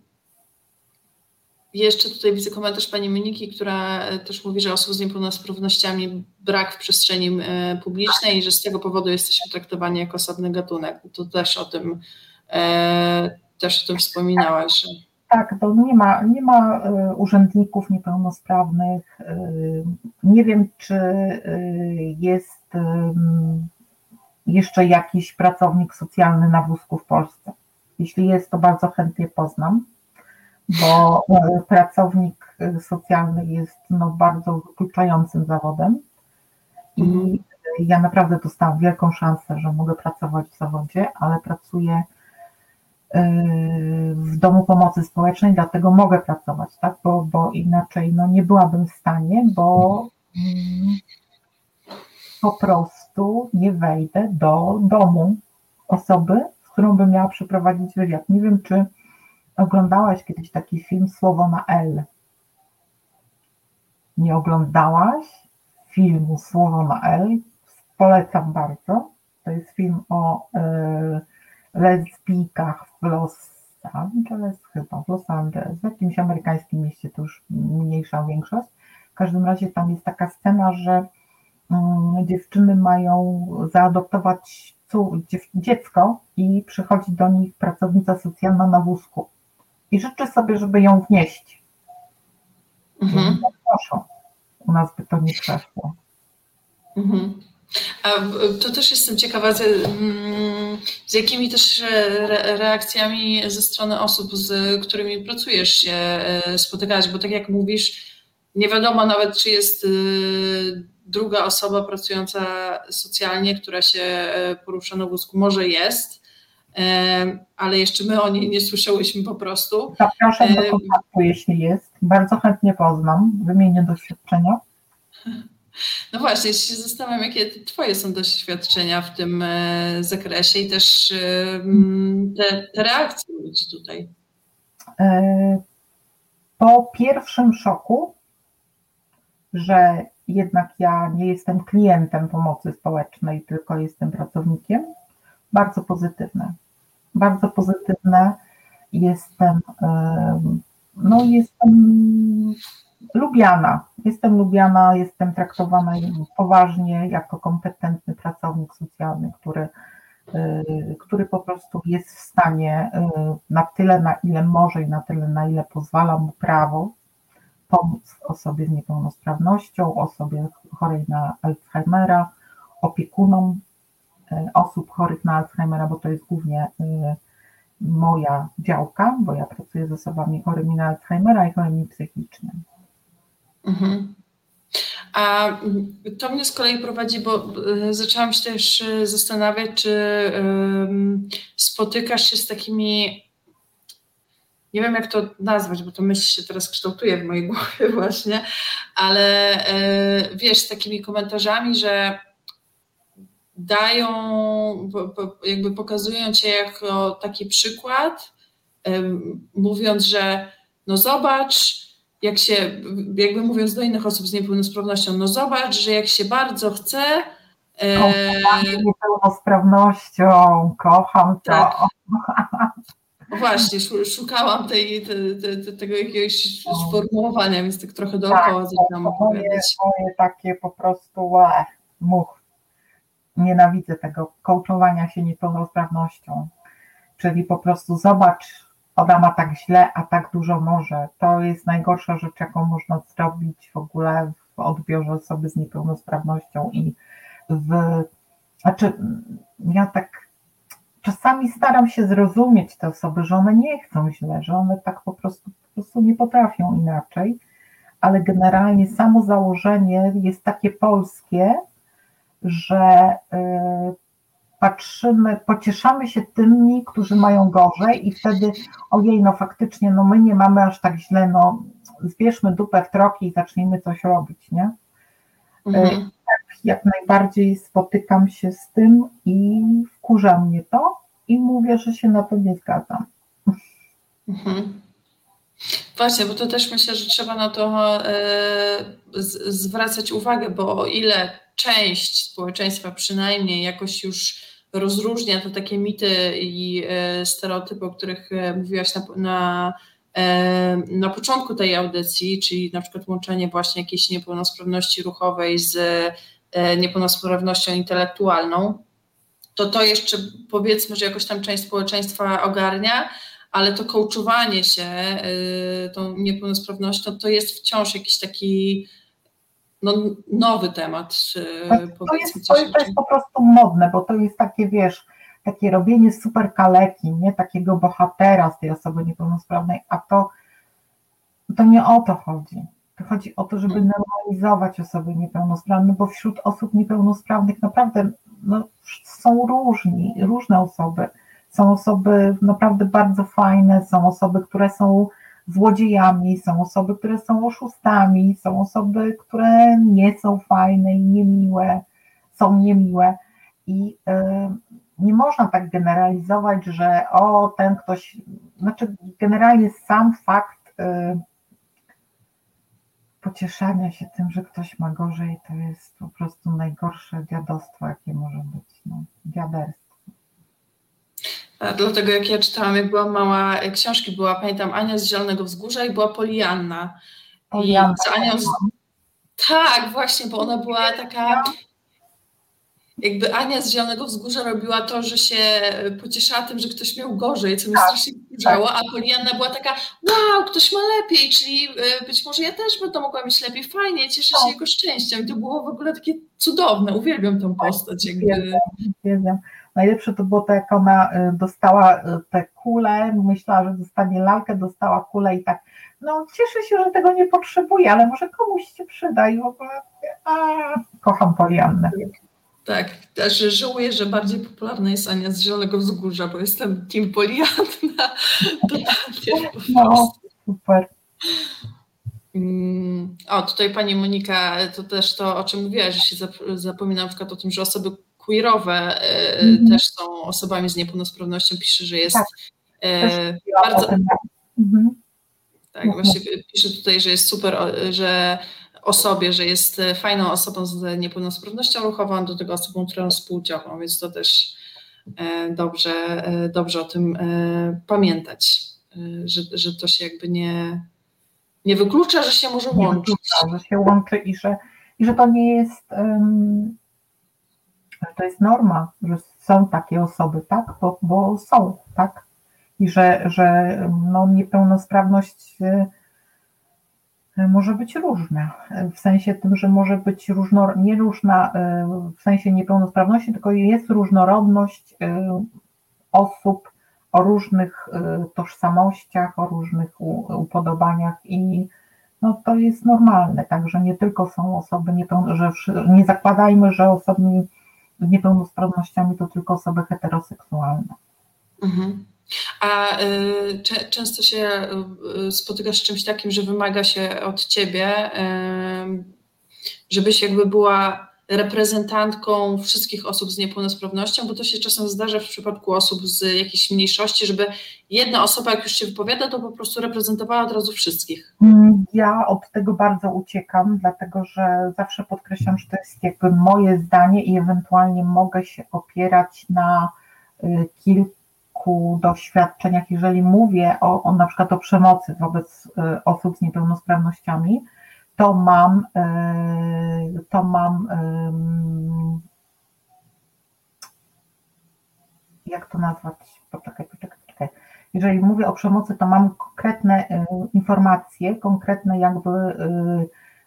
jeszcze tutaj widzę komentarz pani Moniki, która też mówi, że osób z niepełnosprawnościami brak w przestrzeni e, publicznej i że z tego powodu jesteśmy traktowani jako osobny gatunek. To też o tym, e, też o tym wspominałaś. Tak, to nie ma, nie ma urzędników niepełnosprawnych. Nie wiem, czy jest jeszcze jakiś pracownik socjalny na wózku w Polsce. Jeśli jest, to bardzo chętnie poznam bo e, pracownik e, socjalny jest no, bardzo wykluczającym zawodem i mhm. ja naprawdę dostałam wielką szansę, że mogę pracować w zawodzie, ale pracuję e, w domu pomocy społecznej, dlatego mogę pracować, tak? bo, bo inaczej no, nie byłabym w stanie, bo mm, po prostu nie wejdę do domu osoby, z którą bym miała przeprowadzić wywiad. Nie wiem, czy oglądałaś kiedyś taki film Słowo na L? Nie oglądałaś filmu Słowo na L? Polecam bardzo. To jest film o y, lesbijkach w Los Angeles, chyba w Los Angeles, w jakimś amerykańskim mieście, to już mniejsza większość. W każdym razie tam jest taka scena, że y, dziewczyny mają zaadoptować dziecko i przychodzi do nich pracownica socjalna na wózku i życzy sobie, żeby ją wnieść. Mhm. Proszę, u nas by to nie przeszło. Mhm. A to też jestem ciekawa, z, mm, z jakimi też reakcjami ze strony osób, z którymi pracujesz się e, spotykać, bo tak jak mówisz, nie wiadomo nawet, czy jest y, druga osoba pracująca socjalnie, która się e, porusza na wózku. Może jest, e, ale jeszcze my o niej nie słyszałyśmy po prostu. Zapraszam do kontaktu, jeśli jest. Bardzo chętnie poznam, wymienię doświadczenia. No właśnie, się zastanawiam, jakie Twoje są doświadczenia w tym e, zakresie i też te, te reakcje ludzi tutaj. Po pierwszym szoku, że jednak ja nie jestem klientem pomocy społecznej, tylko jestem pracownikiem, bardzo pozytywne. Bardzo pozytywne. Jestem, no jestem lubiana. Jestem lubiana, jestem traktowana poważnie jako kompetentny pracownik socjalny, który, y, który po prostu jest w stanie y, na tyle, na ile może i na tyle, na ile pozwala mu prawo, pomóc osobie z niepełnosprawnością, osobie chorej na Alzheimera, opiekunom e, osób chorych na Alzheimera, bo to jest głównie moja działka, bo ja pracuję z osobami chorymi na Alzheimera i chorymi psychicznie. Mhm. A to mnie z kolei prowadzi, bo e, zaczęłam się też zastanawiać, czy spotykasz się z takimi nie wiem jak to nazwać, bo to myśl się teraz kształtuje w mojej głowie właśnie, ale e, wiesz, z takimi komentarzami, że dają, jakby pokazują cię jako taki przykład, mówiąc, że no zobacz, jak się, jakby mówiąc do innych osób z niepełnosprawnością, no zobacz, że jak się bardzo chce. E... Z niepełnosprawnością, kocham to. Tak. No właśnie, szukałam tej, te, te, te, tego jakiegoś sformułowania, więc tak trochę dookoła tak, zaczynam opowiadać. Moje, moje takie po prostu łe, much. Nienawidzę tego kołczowania się niepełnosprawnością. Czyli po prostu zobacz, ona ma tak źle, a tak dużo może. To jest najgorsza rzecz, jaką można zrobić w ogóle w odbiorze osoby z niepełnosprawnością i w. Znaczy, ja tak czasami staram się zrozumieć te osoby, że one nie chcą źle, że one tak po prostu, po prostu nie potrafią inaczej, ale generalnie samo założenie jest takie polskie, że y, patrzymy, pocieszamy się tymi, którzy mają gorzej i wtedy ojej, no faktycznie, no my nie mamy aż tak źle, no zbierzmy dupę w troki i zacznijmy coś robić, nie? Y, mhm jak najbardziej spotykam się z tym i wkurza mnie to i mówię, że się na to nie zgadzam. Mhm. Właśnie, bo to też myślę, że trzeba na to e, zwracać uwagę, bo o ile część społeczeństwa przynajmniej jakoś już rozróżnia te takie mity i e, stereotypy, o których e, mówiłaś na, na, na początku tej audycji, czyli na przykład łączenie właśnie jakiejś niepełnosprawności ruchowej z E, niepełnosprawnością intelektualną, to to jeszcze powiedzmy, że jakoś tam część społeczeństwa ogarnia, ale to kołczowanie się e, tą niepełnosprawnością to jest wciąż jakiś taki no, nowy temat. To jest, to, jest, to jest po prostu modne, bo to jest takie, wiesz, takie robienie super kaleki, nie takiego bohatera z tej osoby niepełnosprawnej, a to, to nie o to chodzi. To chodzi o to, żeby mhm. normalizować osoby niepełnosprawne, bo wśród osób niepełnosprawnych naprawdę no, są różni, różne osoby. Są osoby naprawdę bardzo fajne, są osoby, które są złodziejami, są osoby, które są oszustami, są osoby, które nie są fajne i niemiłe, są niemiłe. I yy, nie można tak generalizować, że o, ten ktoś, znaczy generalnie sam fakt y, pocieszania się tym, że ktoś ma gorzej, to jest po prostu najgorsze dziadostwo, jakie może być, no, dziaderstwo. Dlatego jak ja czytałam, jak była mała, książki była, pamiętam, Ania z Zielonego Wzgórza i była Polianna. Polianna. I z Anią, tak, właśnie, bo ona była taka jakby Ania z Zielonego Wzgórza robiła to, że się pocieszała tym, że ktoś miał gorzej, co mnie tak, strasznie wkurzało, tak. a Polianna była taka, wow, ktoś ma lepiej, czyli e, być może ja też będę mogła mieć lepiej, fajnie, cieszę się tak. jego szczęściem. I to było w ogóle takie cudowne, uwielbiam tą postać. Jakby. Uwielbiam, Najlepsze to było to, jak ona e, dostała e, te kule, myślała, że dostanie lalkę, dostała kulę i tak, no cieszę się, że tego nie potrzebuje, ale może komuś się przyda i w ogóle, a, kocham Poliannę. Tak, też żałuję, że bardziej popularna jest Ania z Zielonego Wzgórza, bo jestem Team Polianna. No, super. Mm, o, tutaj pani Monika, to też to, o czym mówiłaś, że się zapomina na przykład o tym, że osoby queerowe mm -hmm. też są osobami z niepełnosprawnością. Pisze, że jest tak. e, bardzo. Tak, mhm. tak właśnie pisze tutaj, że jest super, że osobie, że jest e, fajną osobą z niepełnosprawnością ruchową, do tego osobą transpłciową, więc to też e, dobrze, e, dobrze o tym pamiętać, że, że to się jakby nie, nie wyklucza, że się może łączyć. Wyklucza, że się łączy i że, i że to nie jest, um, to jest norma, że są takie osoby, tak, bo, bo są, tak, i że, że no, niepełnosprawność może być różna. W sensie tym, że może być różno, nie różna e, w sensie niepełnosprawności, tylko jest różnorodność e, osób o różnych e, tożsamościach, o różnych upodobaniach i no, to jest normalne, także nie tylko są osoby niepełnosprawne, nie zakładajmy, że osoby z niepełnosprawnościami to tylko osoby heteroseksualne. Mhm. A y, często się y, spotykasz z czymś takim, że wymaga się od ciebie, y, żebyś jakby była reprezentantką wszystkich osób z niepełnosprawnością, bo to się czasem zdarza w przypadku osób z jakiejś mniejszości, żeby jedna osoba, jak już się wypowiada, to po prostu reprezentowała od razu wszystkich. Mm, ja od tego bardzo uciekam, dlatego że zawsze podkreślam, że to jest jakby moje zdanie i ewentualnie mogę się opierać na kilku kilku doświadczeniach, jeżeli mówię o, o na przykład o przemocy wobec y, osób z niepełnosprawnościami, to mam, y, to mam jak to nazwać? Poczekaj, poczekaj, poczekaj. Jeżeli mówię o przemocy, to mam konkretne y, informacje, konkretne jakby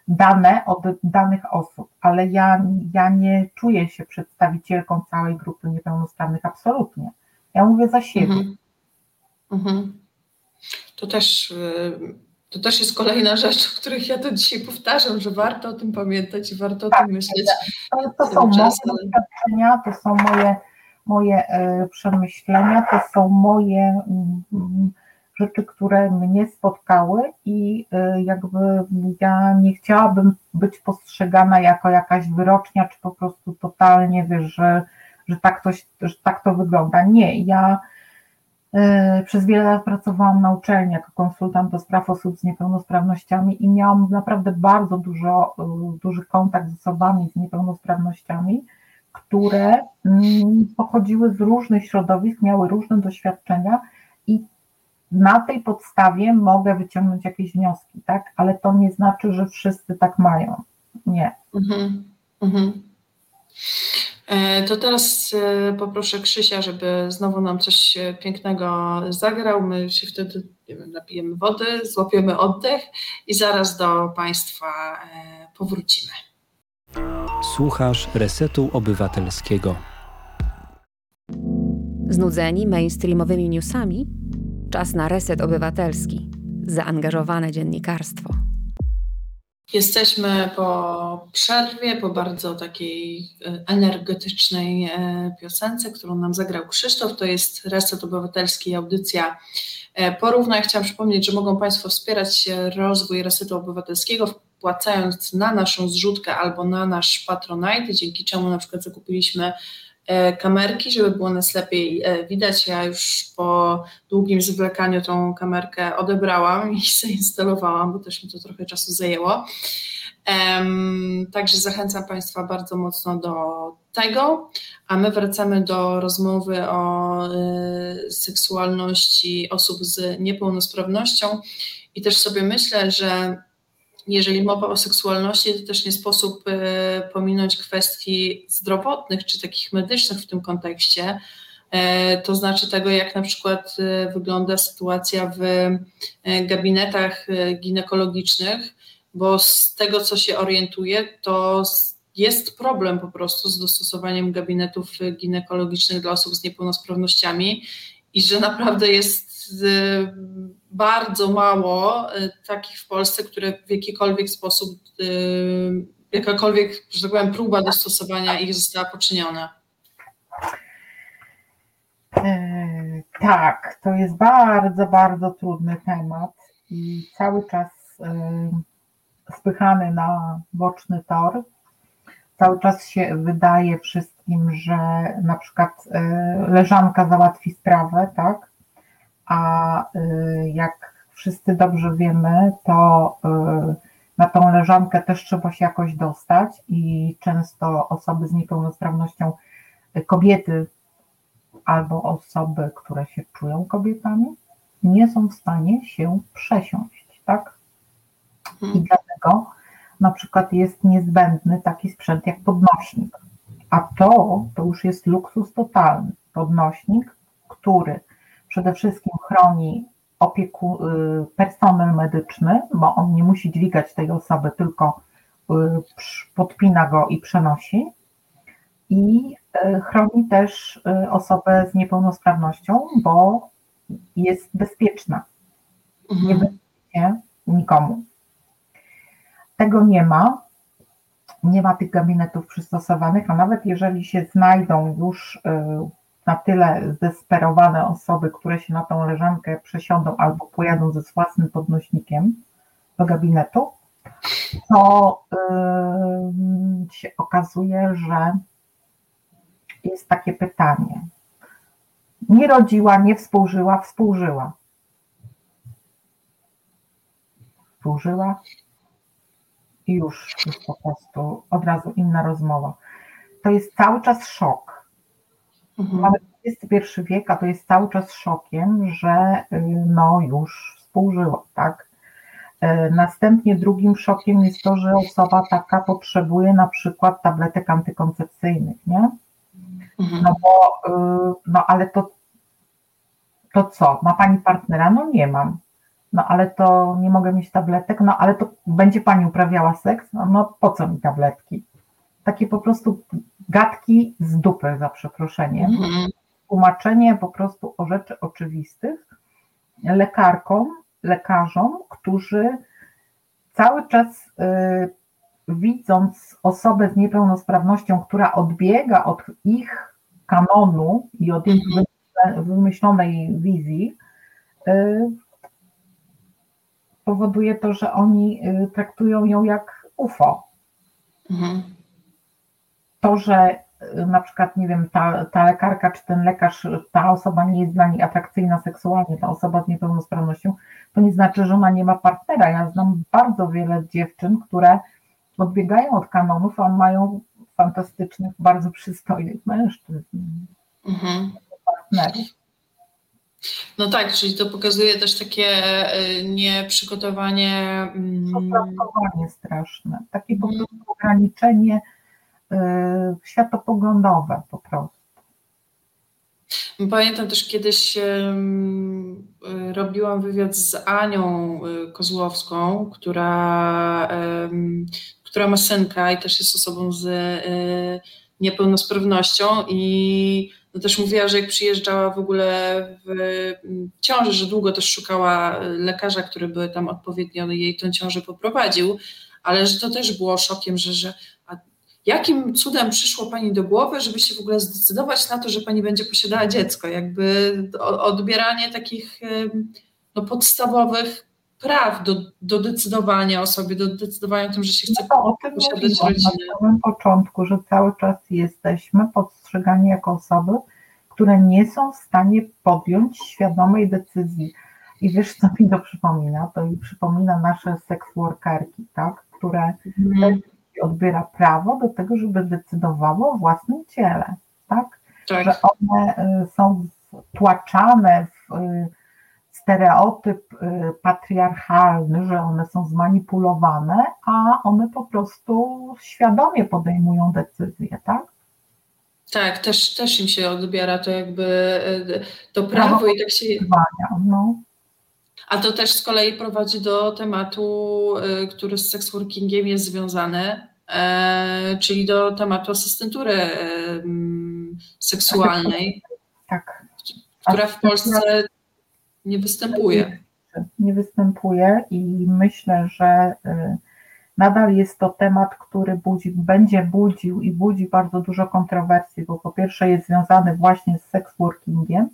dane od danych osób, ale ja, ja nie czuję się przedstawicielką całej grupy niepełnosprawnych, absolutnie. Ja mówię za siebie. Mhm. Mhm. To też. To też jest kolejna rzecz, o których ja to dzisiaj powtarzam, że warto o tym pamiętać i warto tak, o tym myśleć. To, to są moje doświadczenia, to są moje, moje e, przemyślenia, to są moje mm, rzeczy, które mnie spotkały i e, jakby ja nie chciałabym być postrzegana jako jakaś wyrocznia, czy po prostu totalnie, wiesz, że że tak to, że tak to wygląda. Nie, ja przez wiele lat pracowałam na uczelni jako konsultant do spraw osób z niepełnosprawnościami i miałam naprawdę bardzo dużo, y, duży kontakt z osobami z niepełnosprawnościami, które mm, pochodziły z różnych środowisk, miały różne doświadczenia i na tej podstawie mogę wyciągnąć jakieś wnioski, tak? Ale to nie znaczy, że wszyscy tak mają. Nie. Mhm. Mhm. E, to teraz e, poproszę Krzysia, żeby znowu nam coś e, pięknego zagrał. My się wtedy nie wiem, napijemy wody, złapiemy oddech i zaraz do Państwa powrócimy. Słuchasz Resetu Obywatelskiego. Znudzeni mainstreamowymi newsami? Czas na reset obywatelski. Zaangażowane dziennikarstwo. Jesteśmy po przerwie, po bardzo takiej e, energetycznej e, piosence, którą nam zagrał Krzysztof. To jest Reset Obywatelski, audycja e, Porówna. Chciałam przypomnieć, że mogą Państwo wspierać rozwój Resetu Obywatelskiego wpłacając na naszą zrzutkę albo na nasz Patronite, dzięki czemu na przykład zakupiliśmy kamerki, żeby było nas lepiej e, widać. Ja już po długim zwlekaniu tą kamerkę odebrałam i zainstalowałam, bo też mi to trochę czasu zajęło. Także zachęcam Państwa bardzo mocno do tego, a my wracamy do rozmowy o seksualności osób z niepełnosprawnością i też sobie myślę, że jeżeli mowa o seksualności, to też nie sposób e, pominąć kwestii zdrowotnych czy takich medycznych w tym kontekście. E, to znaczy tego, jak na przykład e, wygląda sytuacja w gabinetach ginekologicznych, bo z tego, co się orientuję, to jest problem po prostu z dostosowaniem gabinetów ginekologicznych dla osób z niepełnosprawnościami i że naprawdę jest bardzo mało y, takich w Polsce, które w jakikolwiek sposób, y, jakakolwiek, że tak powiem, próba dostosowania ich została poczyniona. E, tak, to jest bardzo, bardzo trudny temat i cały czas e, spychany na boczny tor. Cały czas się wydaje wszystkim, że na przykład e, leżanka załatwi sprawę, tak? a y, jak wszyscy dobrze wiemy, to y, na tą leżankę też trzeba się jakoś dostać i często osoby z niepełnosprawnością, kobiety albo osoby, które się czują kobietami, nie są w stanie się przesiąść, tak? I mhm. dlatego na przykład jest niezbędny taki sprzęt jak podnośnik. A to, to już jest luksus totalny. Podnośnik, który przede wszystkim chroni opieku, y, personel medyczny, bo on nie musi dźwigać tej osoby, tylko y, podpina go i przenosi. I y, chroni też osobę z niepełnosprawnością, bo jest bezpieczna. Mhm. Nie będzie nikomu. Tego nie ma. Nie ma tych gabinetów przystosowanych, a nawet jeżeli się znajdą już na tyle zdesperowane osoby, które się na tą leżankę przesiądą albo pojadą ze własnym podnośnikiem do gabinetu, to yy, się okazuje, że jest takie pytanie. Nie rodziła, nie współżyła, współżyła. Współżyła i już jest po prostu od razu inna rozmowa. To jest cały czas szok Mhm. Mamy XXI wiek, a to jest cały czas szokiem, że y, no już współżyło, tak? Y, następnie drugim szokiem jest to, że osoba taka potrzebuje na przykład tabletek antykoncepcyjnych, nie? Mhm. No bo, y, no ale to, to co? Ma pani partnera? No nie mam. No ale to nie mogę mieć tabletek, no ale to będzie pani uprawiała seks? No, no po co mi tabletki? Takie po prostu gadki z dupy, za przeproszeniem. Mhm. Tłumaczenie po prostu o rzeczy oczywistych lekarkom, lekarzom, którzy cały czas y, widząc osobę z niepełnosprawnością, która odbiega od ich kanonu i od ich mhm. wymyślonej wizji, y, powoduje to, że oni y, traktują ją jak UFO. Mhm to, że y, na przykład, nie wiem, ta, ta lekarka czy ten lekarz, ta osoba nie jest dla niej atrakcyjna seksualnie, ta osoba z niepełnosprawnością, to nie znaczy, że ona nie ma partnera. Ja znam bardzo wiele dziewczyn, które odbiegają od kanonów, a mają fantastycznych, bardzo przystojnych mężczyzn, mhm. partnerów. No tak, czyli to pokazuje też takie y, nieprzygotowanie. Mm, straszne, takie po mhm. prostu ograniczenie Y, światopoglądowe po prostu. Pamiętam też kiedyś y, robiłam wywiad z Anią Kozłowską, która, która ma synka i też jest osobą z niepełnosprawnością i no też mówiła, że jak przyjeżdżała w ogóle w ciąży, że długo też szukała lekarza, który by tam odpowiednio jej tę ciążę poprowadził, ale że to też było szokiem, że, że Jakim cudem przyszło Pani do głowy, żeby się w ogóle zdecydować na to, że Pani będzie posiadała dziecko? Jakby odbieranie takich no, podstawowych praw do, do decydowania o sobie, do decydowania o tym, że się chce no o tym posiadać rodzinę. na samym początku, że cały czas jesteśmy postrzegani jako osoby, które nie są w stanie podjąć świadomej decyzji. I wiesz, co mi to przypomina? To mi przypomina nasze seks workerki, tak? które Mhm. odbiera prawo do tego, żeby decydowało o własnym ciele, tak? Tak. Że one y, są wtłaczane w y, stereotyp y, patriarchalny, że one są zmanipulowane, a one po prostu świadomie podejmują decyzje, tak? Tak, też, też im się odbiera to jakby e, to prawo i tak się. No, A to też z kolei prowadzi do tematu, e, który z sexworkingiem jest związany, e, czyli do tematu asystentury seksualnej, tak. która w Polsce nie występuje. Nie występuje i myślę, że y, nadal jest to temat, który budzi, będzie budził i budzi bardzo dużo kontrowersji, bo po pierwsze jest związany właśnie z sexworkingiem,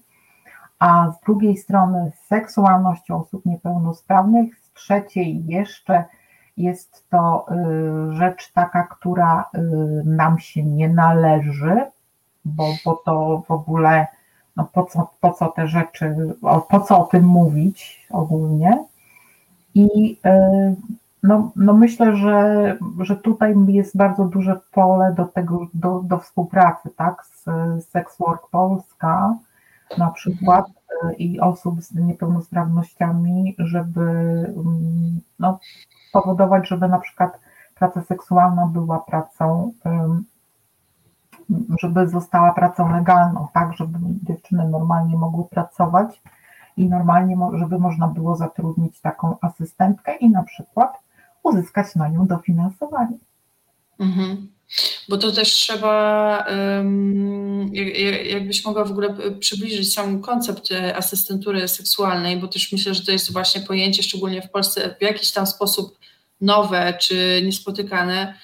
a z drugiej strony z seksualnością osób niepełnosprawnych, z trzeciej jeszcze jest to y, rzecz taka, która y, nam się nie należy, bo, bo to w ogóle no po co, po co te rzeczy, po co o tym mówić ogólnie. I y, no, no myślę, że, że tutaj jest bardzo duże pole do tego, do, do współpracy, tak, z Sex Work Polska na przykład y, i osób z niepełnosprawnościami, żeby mm, no, powodować, żeby na przykład praca seksualna była pracą żeby została pracą legalną, tak, żeby dziewczyny normalnie mogły pracować i normalnie, żeby można było zatrudnić taką asystentkę i na przykład uzyskać na nią dofinansowanie. Mhm. Bo to też trzeba, jakbyś mogła w ogóle przybliżyć sam koncept e, asystentury seksualnej, bo też myślę, że to jest właśnie pojęcie, szczególnie w Polsce, w jakiś tam sposób nowe czy niespotykane.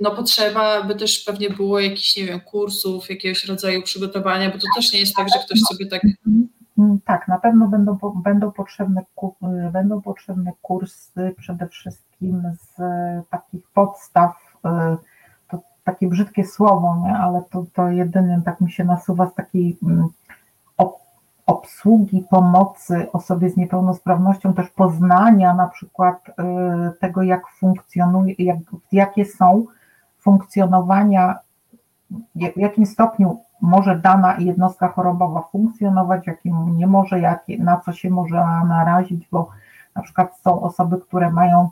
No potrzeba, by też pewnie było jakichś, nie wiem, kursów, jakiegoś rodzaju przygotowania, bo to też nie jest tak, że ktoś sobie tak Mm, Tak, na pewno będą, będą, potrzebne, y, będą potrzebne kursy przede wszystkim z takich podstaw, y, to takie brzydkie słowo, nie? ale to, to jedynym tak mi się nasuwa z takiej mm, obsługi, pomocy osobie z niepełnosprawnością, też poznania na przykład y, tego, jak funkcjonuje, jak, jakie są funkcjonowania, jak- w jakim stopniu może dana jednostka chorobowa funkcjonować, jakim nie może, jakie, na co się może narazić, bo na przykład są osoby, które mają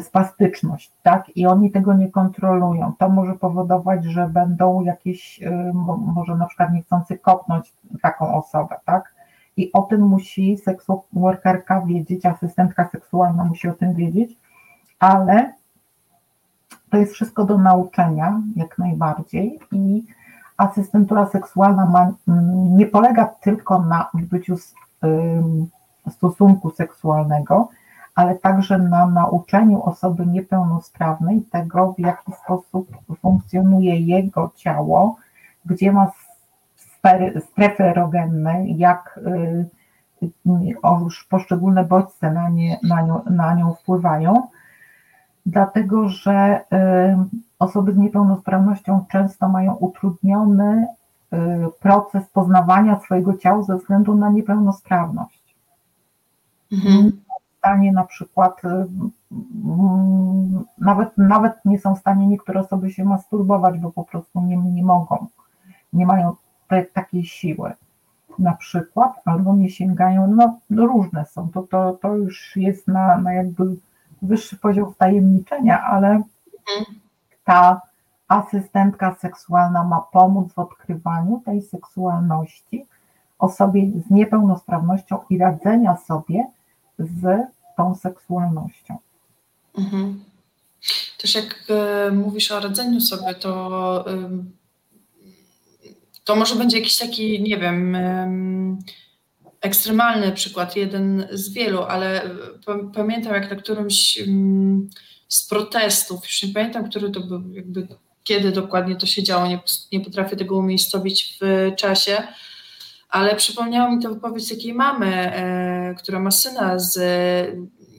spastyczność, tak, i oni tego nie kontrolują. To może powodować, że będą jakieś, y, mo- może na przykład niechcący kopnąć taką osobę, tak, i o tym musi seksualworkerka wiedzieć, asystentka seksualna musi o tym wiedzieć, ale to jest wszystko do nauczenia, jak najbardziej, i asystentura seksualna ma, mm, nie polega tylko na odbyciu stosunku seksualnego, ale także na nauczeniu osoby niepełnosprawnej tego, w jaki sposób funkcjonuje jego ciało, gdzie ma strefy erogenne, jak y, poszczególne bodźce na, nie, na, nią, na nią wpływają, dlatego że y, osoby z niepełnosprawnością często mają utrudniony y, proces poznawania swojego ciała ze względu na niepełnosprawność. Mhm. Stanie na przykład, y, mm, nawet, nawet nie są w stanie niektóre osoby się masturbować, bo po prostu nie, nie mogą, nie mają te, takiej siły na przykład, albo nie sięgają, no, no różne są, to, to, to już jest na, na jakby wyższy poziom wtajemniczenia, ale ta asystentka seksualna ma pomóc w odkrywaniu tej seksualności osobie z niepełnosprawnością i radzenia sobie z tą seksualnością. Mhm. Też jak e, mówisz o radzeniu sobie, to, ym, to może będzie jakiś taki, nie wiem, ym, ekstremalny przykład, jeden z wielu, ale pa- pamiętam jak na którymś ym, z protestów, już nie pamiętam, który to był, jakby kiedy dokładnie to się działo, nie, nie potrafię tego umiejscowić w czasie, ale przypomniała mi to wypowiedź takiej mamy, e, która ma syna z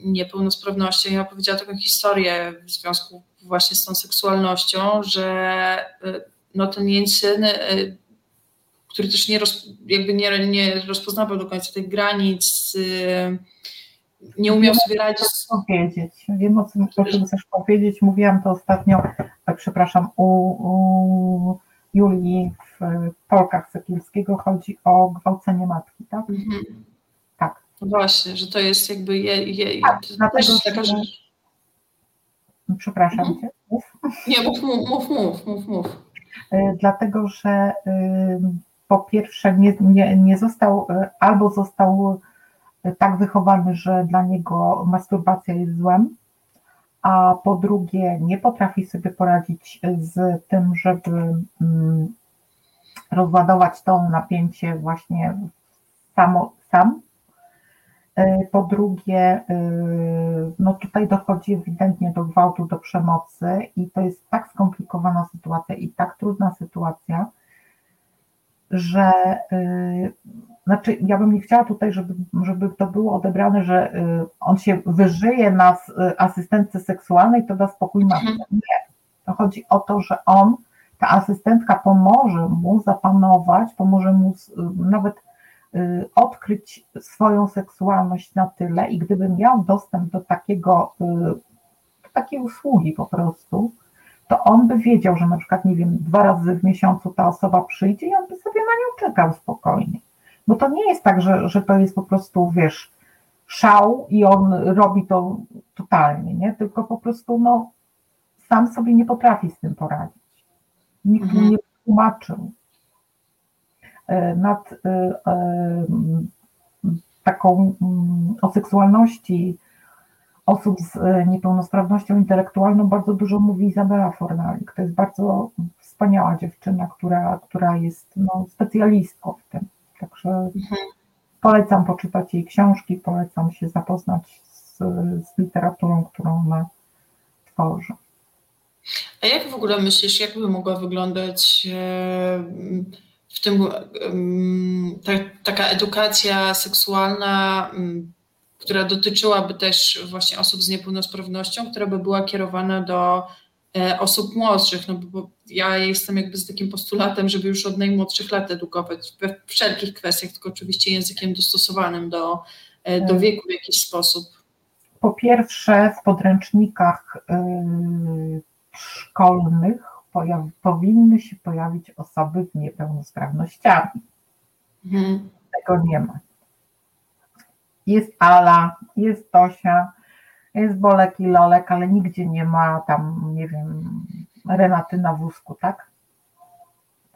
niepełnosprawnością. Ja opowiedziała taką historię w związku właśnie z tą seksualnością, że no ten jej syn, który też nie, roz, jakby nie, nie rozpoznawał do końca tych granic, nie umiał sobie radzić. powiedzieć. Wiem o czym chcesz powiedzieć. Mówiłam to ostatnio, przepraszam, u, u Julii w Polkach Sekielskiego chodzi o gwałcenie matki, tak? Mhm. Tak. Właśnie, że to jest jakby je, je, tak, dlatego, taka rzecz. Przepraszam mhm. cię. Mów. Nie, mów, mów, mów, mów, mów. E, dlatego, że po pierwsze nie, nie, nie został, e, albo został tak wychowany, że dla niego masturbacja jest złem, a po drugie nie potrafi sobie poradzić z tym, żeby mm, rozładować to napięcie właśnie samo, sam. E, po drugie, e, no tutaj dochodzi ewidentnie do gwałtu, do przemocy i to jest tak skomplikowana sytuacja i tak trudna sytuacja, że e, znaczy, ja bym nie chciała tutaj, żeby, żeby to było odebrane, że y, on się wyżyje na y, asystentce seksualnej, to da spokój matce. Mhm. Nie. To chodzi o to, że on, ta asystentka pomoże mu zapanować, pomoże mu nawet y, odkryć swoją seksualność na tyle i gdyby miał dostęp do takiego, do takiej usługi po prostu, to on by wiedział, że na przykład, nie wiem, dwa razy w miesiącu ta osoba przyjdzie i on by sobie na nią czekał spokojnie. Bo to nie jest tak, że, że to jest po prostu, wiesz, szał i on robi to totalnie, nie? Tylko po prostu, no, sam sobie nie potrafi z tym poradzić. Nikt mhm. mu nie tłumaczył. E, nad e, e, taką mm, o seksualności osób z niepełnosprawnością intelektualną bardzo dużo mówi Izabela Fornalik. To jest bardzo wspaniała dziewczyna, która, która jest no, specjalistką w tym. Także mhm. polecam poczytać jej książki, polecam się zapoznać z, z literaturą, którą ona tworzy. A jak w ogóle myślisz, jak by mogła wyglądać e, w tym ta, taka edukacja seksualna, która dotyczyłaby też właśnie osób z niepełnosprawnością, która by była kierowana do E, osób młodszych, no bo ja jestem jakby z takim postulatem, żeby już od najmłodszych lat edukować we wszelkich kwestiach, tylko oczywiście językiem dostosowanym do, e, do wieku w jakiś sposób. Po pierwsze w podręcznikach yy, szkolnych pojaw, powinny się pojawić osoby z niepełnosprawnościami. Mhm. Tego nie ma. Jest Ala, jest Tosia, jest Bolek i Lolek, ale nigdzie nie ma tam, nie wiem, Renaty na wózku, tak?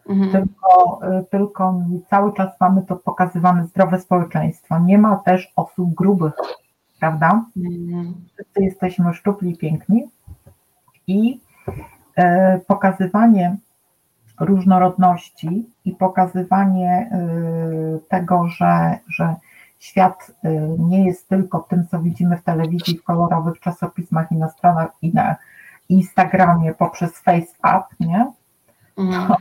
Mhm. Tylko, y, tylko cały czas mamy to pokazywane zdrowe społeczeństwo. Nie ma też osób grubych, prawda? Mhm. Wszyscy jesteśmy szczupli i piękni i e, pokazywanie różnorodności i pokazywanie e, tego, że, że świat y, nie jest tylko tym, co widzimy w telewizji, w kolorowych czasopismach i na stronach i na Instagramie poprzez FaceApp, nie? Mhm. To,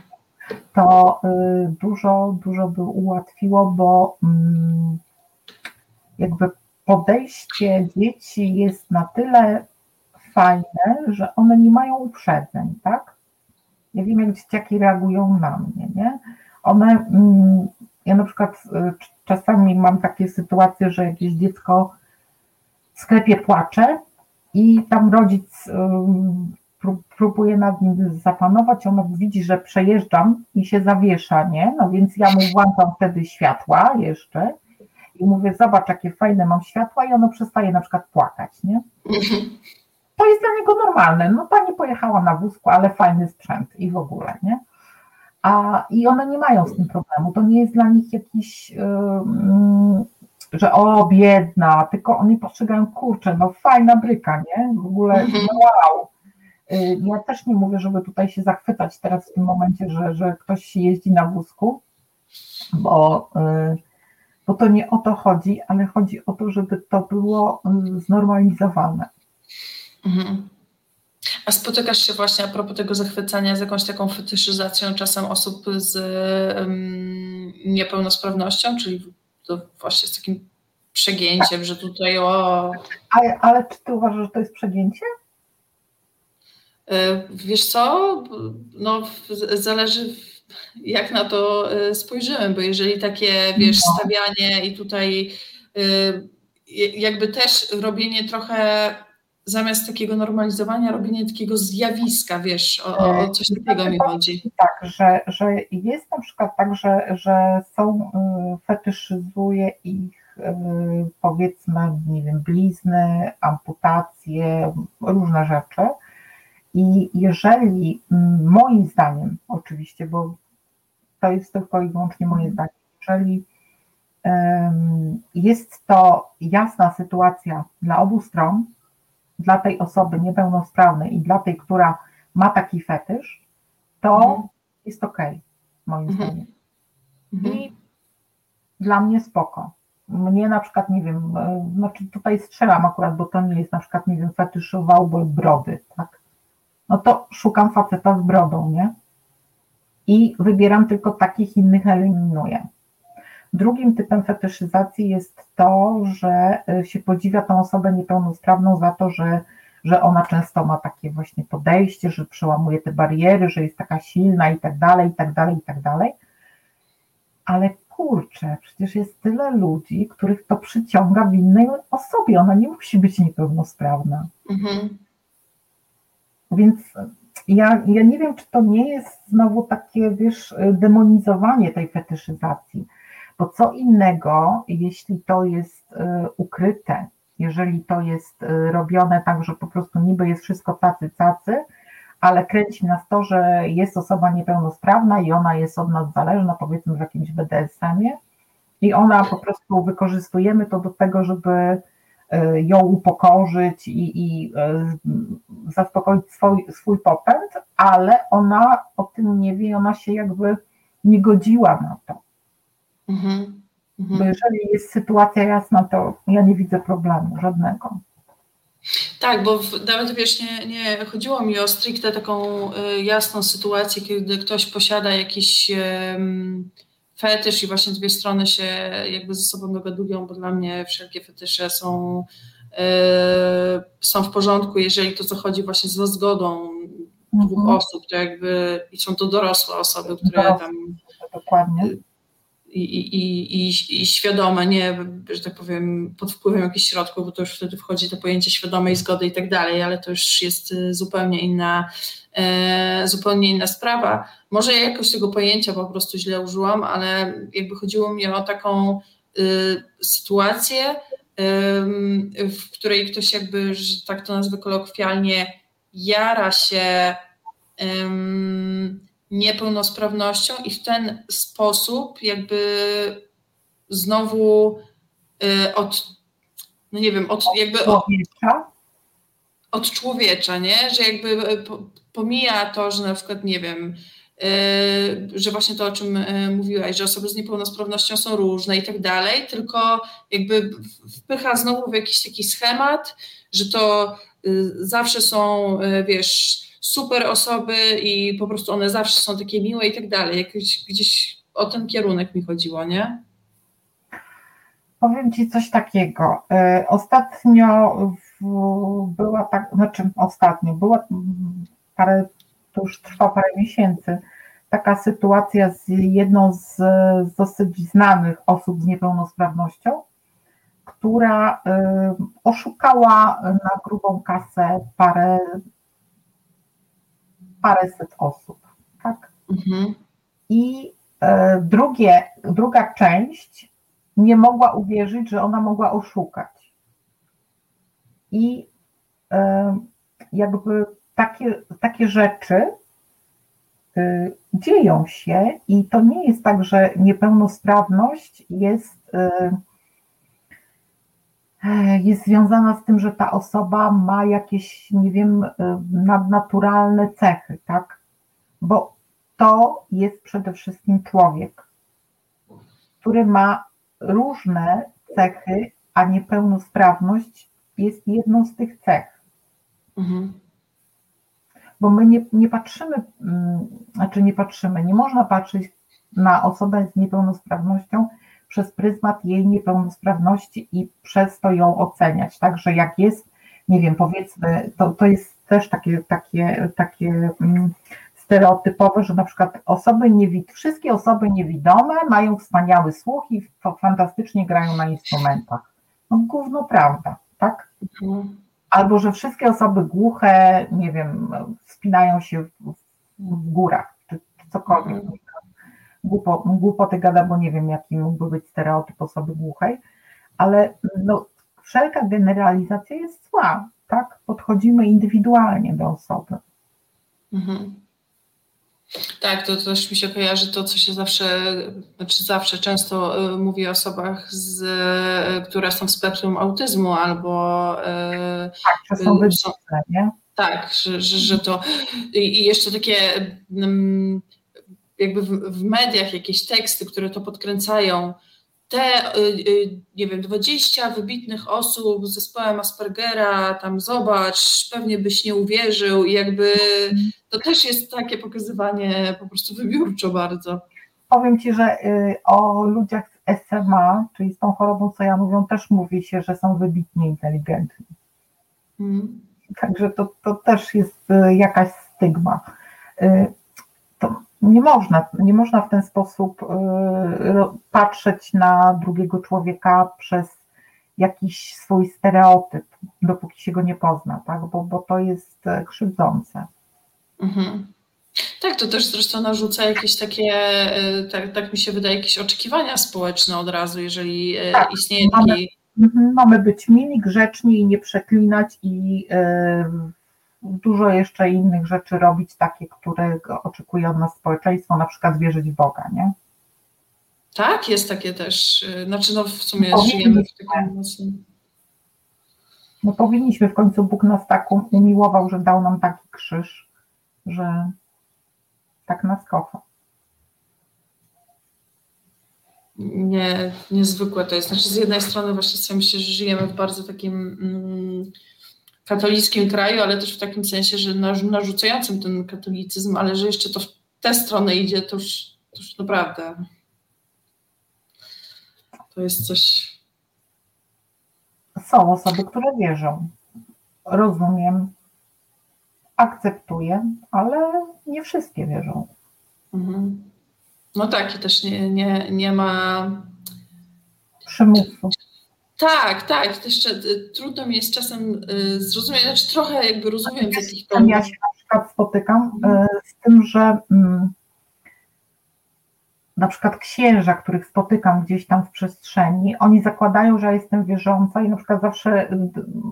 to y, dużo, dużo by ułatwiło, bo mm, jakby podejście dzieci jest na tyle fajne, że one nie mają uprzedzeń, tak? Ja wiem, jak dzieciaki reagują na mnie, nie? One, mm, ja na przykład y, czasami mam takie sytuacje, że jakieś dziecko w sklepie płacze i tam rodzic próbuje nad nim zapanować, ono widzi, że przejeżdżam i się zawiesza, nie? No więc ja mu włączam wtedy światła jeszcze i mówię, zobacz, jakie fajne mam światła i ono przestaje na przykład płakać, nie? To jest dla niego normalne. No pani pojechała na wózku, ale fajny sprzęt i w ogóle, nie? A, i one nie mają z tym problemu. To nie jest dla nich jakiś, że o biedna, tylko oni postrzegają, kurczę, no fajna bryka, nie? W ogóle mhm. no, wow. Yy, ja też nie mówię, żeby tutaj się zachwycać teraz w tym momencie, że, że ktoś jeździ na wózku, bo, yy, bo to nie o to chodzi, ale chodzi o to, żeby to było y, znormalizowane. Mhm. A spotykasz się właśnie a propos tego zachwycania z jakąś taką fetyszyzacją czasem osób z um, niepełnosprawnością, czyli to właśnie z takim przegięciem, że tutaj o... Ale, ale czy ty uważasz, że to jest przegięcie? E, wiesz co, no zależy jak na to e, spojrzymy, bo jeżeli takie, wiesz, no. stawianie i tutaj e, jakby też robienie trochę zamiast takiego normalizowania, robienie takiego zjawiska, wiesz, o, o coś takiego mi chodzi. Tak, że, że jest na przykład tak, że, że są, fetyszyzuje ich powiedzmy, nie wiem, blizny, amputacje, różne rzeczy, i jeżeli moim zdaniem, oczywiście, bo to jest tylko i wyłącznie moje zdanie, jeżeli jest to jasna sytuacja dla obu stron, dla tej osoby niepełnosprawnej i dla tej, która ma taki fetysz, to mhm. jest ok, moim mhm. zdaniem. Mhm. I dla mnie spoko. Mnie na przykład, nie wiem, e, znaczy tutaj strzelam akurat, bo to nie jest na przykład, nie wiem, fetyszował brody, tak? no to szukam faceta z brodą, nie? I wybieram tylko takich, innych eliminuję. Drugim typem fetyszyzacji jest to, że y, się podziwia tą osobę niepełnosprawną za to, że, że ona często ma takie właśnie podejście, że przełamuje te bariery, że jest taka silna i tak dalej, i tak dalej, i tak dalej. Ale kurczę, przecież jest tyle ludzi, których to przyciąga w innej osobie. Ona nie musi być niepełnosprawna. Mhm. Więc ja, ja nie wiem, czy to nie jest znowu takie, wiesz, demonizowanie tej fetyszyzacji, bo co innego, jeśli to jest e, ukryte, jeżeli to jest e, robione tak, że po prostu niby jest wszystko tacy, tacy, ale kręci nas to, że jest osoba niepełnosprawna i ona jest od nas zależna, powiedzmy w jakimś BDSM-ie i ona po prostu wykorzystujemy to do tego, żeby E, ją upokorzyć i, i zaspokoić swój, swój popęd, ale ona o tym nie wie, ona się jakby nie godziła na to. Mhm. Mhm. Bo jeżeli jest sytuacja jasna, to ja nie widzę problemu żadnego. Tak, bo nawet wiesz, nie, nie chodziło mi o stricte taką y, jasną sytuację, kiedy ktoś posiada jakiś y, fetysz i właśnie dwie strony się jakby ze sobą dogadują, bo dla mnie wszelkie fetysze są, yy, są w porządku, jeżeli to zachodzi właśnie za zgodą dwóch mhm. osób, to jakby i są to dorosłe osoby, które tam dokładnie i, i, i, świadome, nie, że tak powiem, pod wpływem jakichś środków, bo to już wtedy wchodzi to pojęcie świadomej zgody i tak dalej, ale to już jest y, zupełnie inna, e, zupełnie inna sprawa. Może ja jakoś tego pojęcia po prostu źle użyłam, ale jakby chodziło mi o taką y, sytuację, w której ktoś jakby, że tak to nazwę kolokwialnie, jara się niepełnosprawnością i w ten sposób jakby znowu y, od, no nie wiem, od jakby człowiecza? Od człowiecza, nie? Że jakby y, pomija to, że na przykład, nie wiem, y, że właśnie to, o czym mówiłaś, że osoby z niepełnosprawnością są różne i tak dalej, tylko jakby wpycha znowu w jakiś taki schemat, że to zawsze są, wiesz, super osoby i po prostu one zawsze są takie miłe i tak dalej. Jakoś gdzieś o ten kierunek mi chodziło, nie? Powiem Ci coś takiego. E, ostatnio była tak, znaczy ostatnio, była parę, to już trwa parę miesięcy, taka sytuacja z jedną z, z dosyć znanych osób z niepełnosprawnością, która e, oszukała na grubą kasę parę paręset osób. Tak? Mhm. I e, drugie, druga część nie mogła uwierzyć, że ona mogła oszukać. I e, jakby takie, takie rzeczy e, dzieją się i to nie jest tak, że niepełnosprawność jest jest związana z tym, że ta osoba ma jakieś, nie wiem, nadnaturalne cechy, tak? Bo to jest przede wszystkim człowiek, który ma różne cechy, a niepełnosprawność jest jedną z tych cech. Mhm. Bo my nie, nie patrzymy, mm, znaczy nie patrzymy, nie można patrzeć na osobę z niepełnosprawnością przez pryzmat jej niepełnosprawności i przez to ją oceniać. Także jak jest, nie wiem, powiedzmy, to, to jest też takie, takie, takie mm, stereotypowe, że na przykład osoby niewid wszystkie osoby niewidome mają wspaniały słuch i fantastycznie grają na instrumentach. No gówno prawda, tak? Mhm. Albo, że wszystkie osoby głuche, nie wiem, wspinają się w, w górach, czy, czy cokolwiek. Głupo, głupoty gada, bo nie wiem, jaki mógłby być stereotyp osoby głuchej, ale no, wszelka generalizacja jest zła, tak? Podchodzimy indywidualnie do osoby. Mhm. Tak, to też mi się kojarzy to, co się zawsze, znaczy zawsze często y, mówi o osobach, z, y, które są w spektrum autyzmu albo. Y, tak, że są wybitne, nie? Tak, że, że, że to. I jeszcze takie. Mm, jakby w, w mediach jakieś teksty, które to podkręcają, te, nie wiem, 20 wybitnych osób z zespołem Aspergera, tam zobacz, pewnie byś nie uwierzył i jakby to też jest takie pokazywanie po prostu wybiórczo bardzo. Powiem Ci, że y, o ludziach z SMA, czyli z tą chorobą, co ja mówię, też mówi się, że są wybitnie inteligentni. Hmm. Także to, to też jest y, jakaś stygma. Y, to nie można, nie można w ten sposób patrzeć na drugiego człowieka przez jakiś swój stereotyp, dopóki się go nie pozna, tak? bo, bo to jest krzywdzące. Mhm. Tak, to też zresztą narzuca jakieś takie, e, tak, tak mi się wydaje, jakieś oczekiwania społeczne od razu, jeżeli e, tak, istnieje taki... Mamy, mamy być mili, grzeczni i nie przeklinać i yy, dużo jeszcze innych rzeczy robić, takie, które oczekuje od nas społeczeństwo, na przykład wierzyć w Boga, nie? Tak, jest takie też, znaczy no w sumie no, żyjemy w takim mocnym... No powinniśmy, w końcu Bóg nas tak umiłował, że dał nam taki krzyż, że tak nas kocha. Nie, niezwykłe to jest. Znaczy, z jednej strony właśnie sobie myślę, że żyjemy w bardzo takim mm, katolickim kraju, ale też w takim sensie, że narzucającym ten katolicyzm, ale że jeszcze to w tę stronę idzie, to już, to już naprawdę to jest coś. Są osoby, które wierzą. Rozumiem, akceptuję, ale nie wszystkie wierzą. Mhm. No tak, i też nie, nie, nie ma przymusu. Tak, tak. Jeszcze y, trudno mi jest czasem y, zrozumieć, znaczy trochę jakby rozumiem z jakich powodów. Ja się na przykład spotykam y, z tym, że mm, na przykład księża, których spotykam gdzieś tam w przestrzeni, oni zakładają, że ja jestem wierząca i na przykład zawsze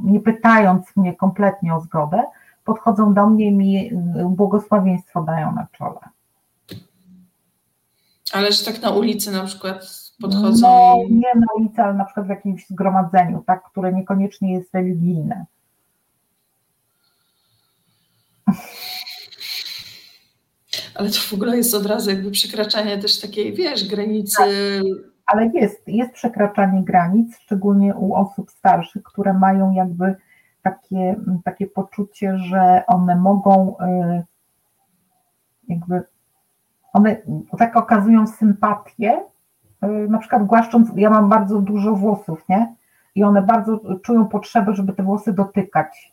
nie pytając mnie kompletnie o zgodę, podchodzą do mnie i mi błogosławieństwo dają na czole. Ale że tak na ulicy na przykład podchodzą? No, i... nie na ulicy, ale na przykład w jakimś zgromadzeniu, tak, które niekoniecznie jest religijne. Ale to w ogóle jest od razu jakby przekraczanie też takiej, wiesz, granicy. Tak, ale jest, jest przekraczanie granic, szczególnie u osób starszych, które mają jakby takie, takie poczucie, że one mogą y, jakby one tak okazują sympatię, na przykład głaszcząc, ja mam bardzo dużo włosów, nie? I one bardzo czują potrzebę, żeby te włosy dotykać.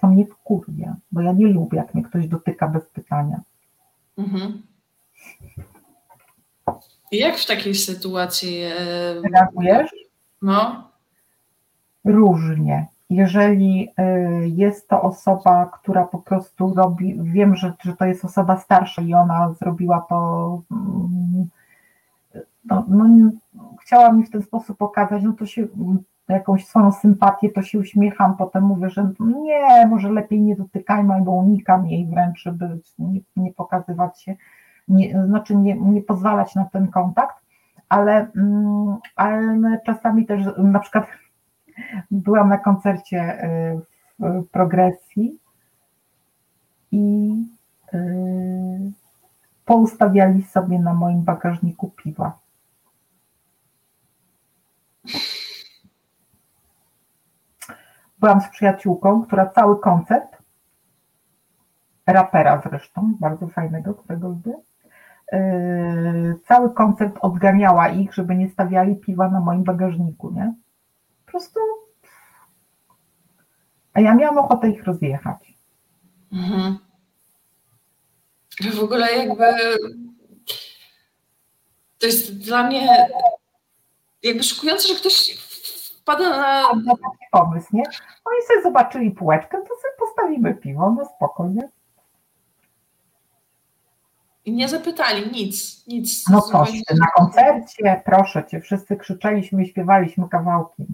Co mnie wkurwia, bo ja nie lubię, jak mnie ktoś dotyka bez pytania. Mhm. Jak w takiej sytuacji reagujesz? No. Różnie jeżeli y, jest to osoba, która po prostu robi, wiem, że, że to jest osoba starsza i ona zrobiła to, mm, no, no, chciała mi w ten sposób pokazać, no to się jakąś swoją sympatię, to się uśmiecham, potem mówię, że nie, może lepiej nie dotykajmy, albo unikam jej wręcz, żeby nie, nie pokazywać się, nie, znaczy nie, nie pozwalać na ten kontakt, ale, mm, ale czasami też na przykład Byłam na koncercie y, w progresji i y, poustawiali sobie na moim bagażniku piwa. Byłam z przyjaciółką, która cały koncert, rapera zresztą, bardzo fajnego, którego lubię, yy, cały koncept odganiała ich, żeby nie stawiali piwa na moim bagażniku, nie? Po prostu. A ja miałam ochotę ich rozjechać. Mhm. W ogóle jakby to jest dla mnie jakby szokujące, że ktoś wpada na... Na taki pomysł, nie? Oni sobie zobaczyli półeczkę, to sobie postawimy piwo, no spokojnie. I nie zapytali nic, nic. No coś, na koncercie, proszę cię, wszyscy krzyczeliśmy i śpiewaliśmy kawałki.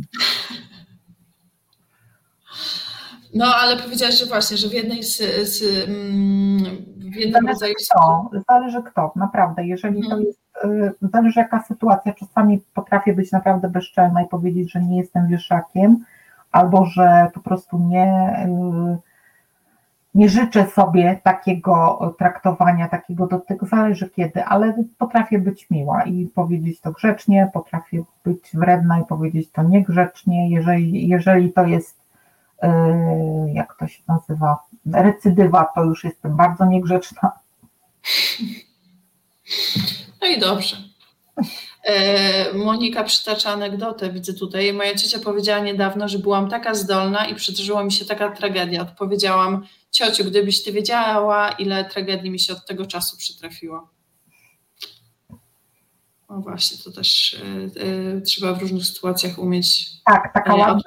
No, ale powiedziałaś, że właśnie, że w jednej z, z mm, w jednym rodzaju... Kto, zależy kto, naprawdę. Jeżeli to Mhm. jest, y, zależy jaka sytuacja, czasami potrafię być naprawdę bezczelna i powiedzieć, że nie jestem wieszakiem, albo że po prostu nie, y, nie życzę sobie takiego traktowania, takiego dotyku, zależy kiedy, ale potrafię być miła i powiedzieć to grzecznie, potrafię być wredna i powiedzieć to niegrzecznie, jeżeli, jeżeli to jest jak to się nazywa, recydywa, to już jestem bardzo niegrzeczna. No i dobrze. E, Monika przytacza anegdotę, widzę tutaj. Moja ciocia powiedziała niedawno, że byłam taka zdolna i przydarzyła mi się taka tragedia. Odpowiedziałam, ciociu, gdybyś ty wiedziała, ile tragedii mi się od tego czasu przytrafiło. No właśnie, to też e, e, trzeba w różnych sytuacjach umieć Tak, taka e, ładna,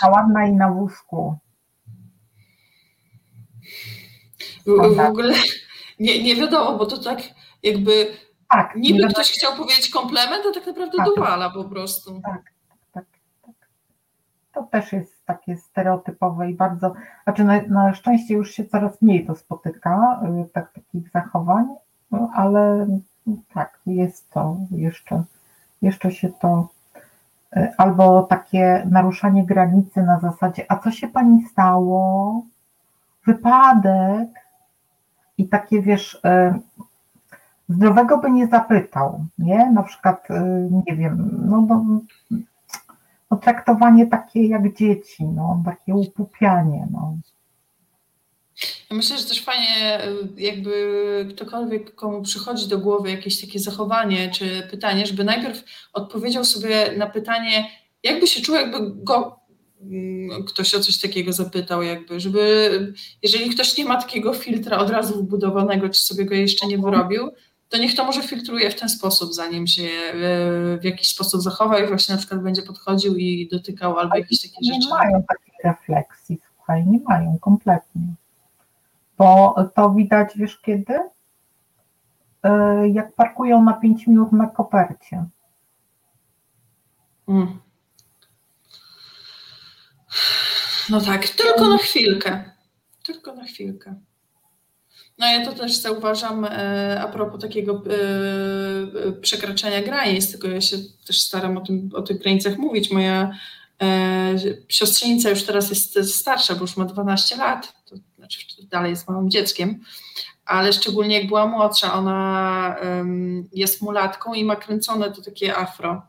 taka ładna i na łóżku. W, w ogóle nie, nie wiadomo, bo to tak jakby Tak, niby ktoś chciał powiedzieć komplement, a tak naprawdę Tak. dowala po prostu. tak, tak, tak. To też jest takie stereotypowe i bardzo, znaczy na, na szczęście już się coraz mniej to spotyka, tak, takich zachowań, no, ale tak, jest to jeszcze, jeszcze się to, y, albo takie naruszanie granicy na zasadzie, a co się pani stało? Wypadek. I takie wiesz, y, zdrowego by nie zapytał, nie? Na przykład, y, nie wiem, no, no, no traktowanie takie jak dzieci, no, takie upupianie, no. Ja myślę, że też fajnie, y, jakby ktokolwiek, komu przychodzi do głowy jakieś takie zachowanie czy pytanie, żeby najpierw odpowiedział sobie na pytanie, jakby się czuł, jakby go mm, ktoś o coś takiego zapytał, jakby, żeby jeżeli ktoś nie ma takiego filtra od razu wbudowanego, czy sobie go jeszcze nie wyrobił, to niech to może filtruje w ten sposób, zanim się y, w jakiś sposób zachowa i właśnie na przykład będzie podchodził i dotykał albo jakieś takie Nie rzeczy. mają takiej refleksji, słuchaj, nie mają kompletnie. Bo to widać, wiesz kiedy? Y, Jak parkują na 5 minut na kopercie. Mm. No tak, tylko na chwilkę. Tylko na chwilkę. No ja to też zauważam e, a propos takiego e, e, przekraczania granic, tylko ja się też staram o, tym, o tych granicach mówić. Moja e, siostrzenica już teraz jest starsza, bo już ma 12 lat, znaczy dalej jest małym dzieckiem, ale szczególnie jak była młodsza, ona em, jest mulatką i ma kręcone to takie afro.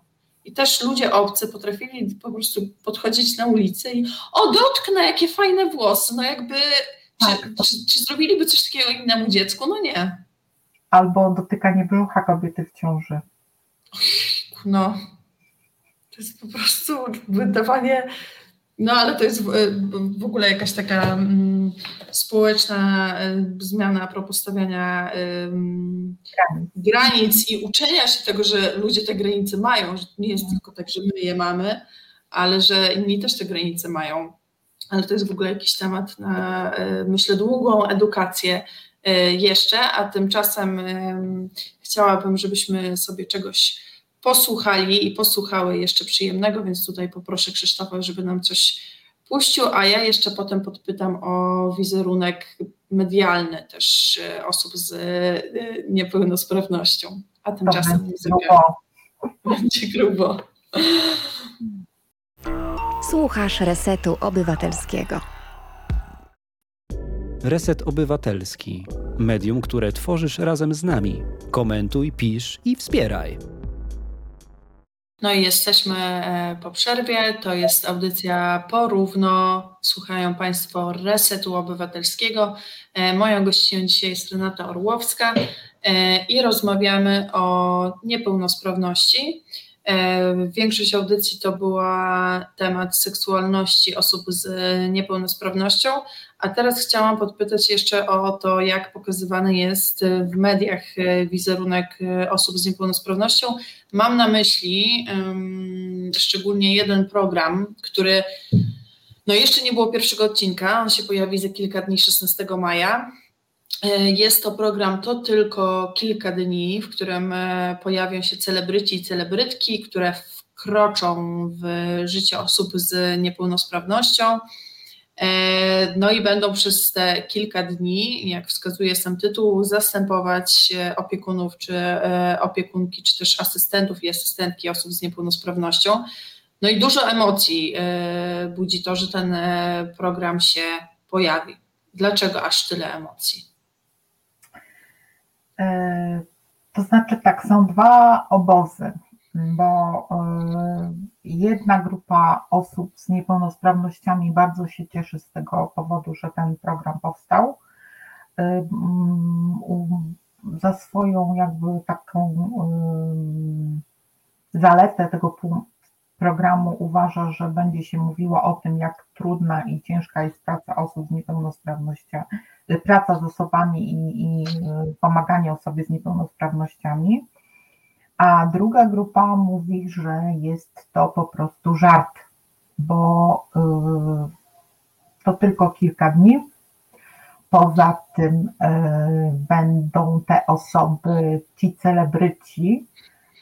I też ludzie obcy potrafili po prostu podchodzić na ulicy i o, dotknę, jakie fajne włosy. No jakby, czy, Tak. czy, czy zrobiliby coś takiego innemu dziecku? No nie. Albo dotykanie brzucha kobiety w ciąży. No, to jest po prostu wydawanie. No, ale to jest w, w ogóle jakaś taka mm, społeczna y, zmiana a propos stawiania ym, Granic. i uczenia się tego, że ludzie te granice mają, że nie jest tylko tak, że my je mamy, ale że inni też te granice mają. Ale to jest w ogóle jakiś temat na, y, myślę, długą edukację y, jeszcze, a tymczasem ym, chciałabym, żebyśmy sobie czegoś posłuchali i posłuchały jeszcze przyjemnego, więc tutaj poproszę Krzysztofa, żeby nam coś puścił, a ja jeszcze potem podpytam o wizerunek medialny też e, osób z e, niepełnosprawnością. A tymczasem grubo. będzie grubo. Słuchasz Resetu Obywatelskiego. Reset Obywatelski. Medium, które tworzysz razem z nami. Komentuj, pisz i wspieraj. No i jesteśmy e, po przerwie. To jest audycja porówno. Słuchają Państwo Resetu Obywatelskiego. E, Moją gościnią dzisiaj jest Renata Orłowska. i rozmawiamy o niepełnosprawności. Większość audycji to była temat seksualności osób z niepełnosprawnością, a teraz chciałam podpytać jeszcze o to, jak pokazywany jest w mediach wizerunek osób z niepełnosprawnością. Mam na myśli um, szczególnie jeden program, który no jeszcze nie było pierwszego odcinka, on się pojawi za kilka dni, 16 maja. Jest to program To tylko kilka dni, w którym e, pojawią się celebryci i celebrytki, które wkroczą w życie osób z niepełnosprawnością. E, no i będą przez te kilka dni, jak wskazuje sam tytuł, zastępować opiekunów czy e, opiekunki, czy też asystentów i asystentki osób z niepełnosprawnością. No i dużo emocji e, budzi to, że ten program się pojawi. Dlaczego aż tyle emocji? To znaczy tak, są dwa obozy bo e, jedna grupa osób z niepełnosprawnościami bardzo się cieszy z tego powodu, że ten program powstał. E, za swoją jakby taką e, zaletę tego programu uważa, że będzie się mówiło o tym, jak trudna i ciężka jest praca osób z niepełnosprawnościami, praca z osobami i, i pomaganie osobie z niepełnosprawnościami a druga grupa mówi, że jest to po prostu żart, bo y, to tylko kilka dni. Poza tym y, będą te osoby, ci celebryci,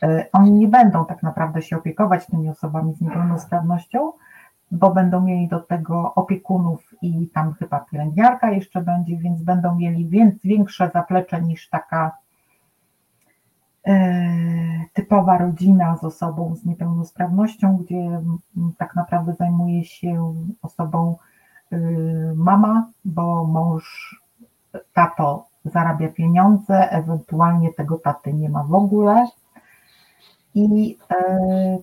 y, oni nie będą tak naprawdę się opiekować tymi osobami z niepełnosprawnością, bo będą mieli do tego opiekunów i tam chyba pielęgniarka jeszcze będzie, więc będą mieli większe zaplecze niż taka E, typowa rodzina z osobą z niepełnosprawnością, gdzie tak naprawdę zajmuje się osobą y, mama, bo mąż, tato zarabia pieniądze, ewentualnie tego taty nie ma w ogóle. I e,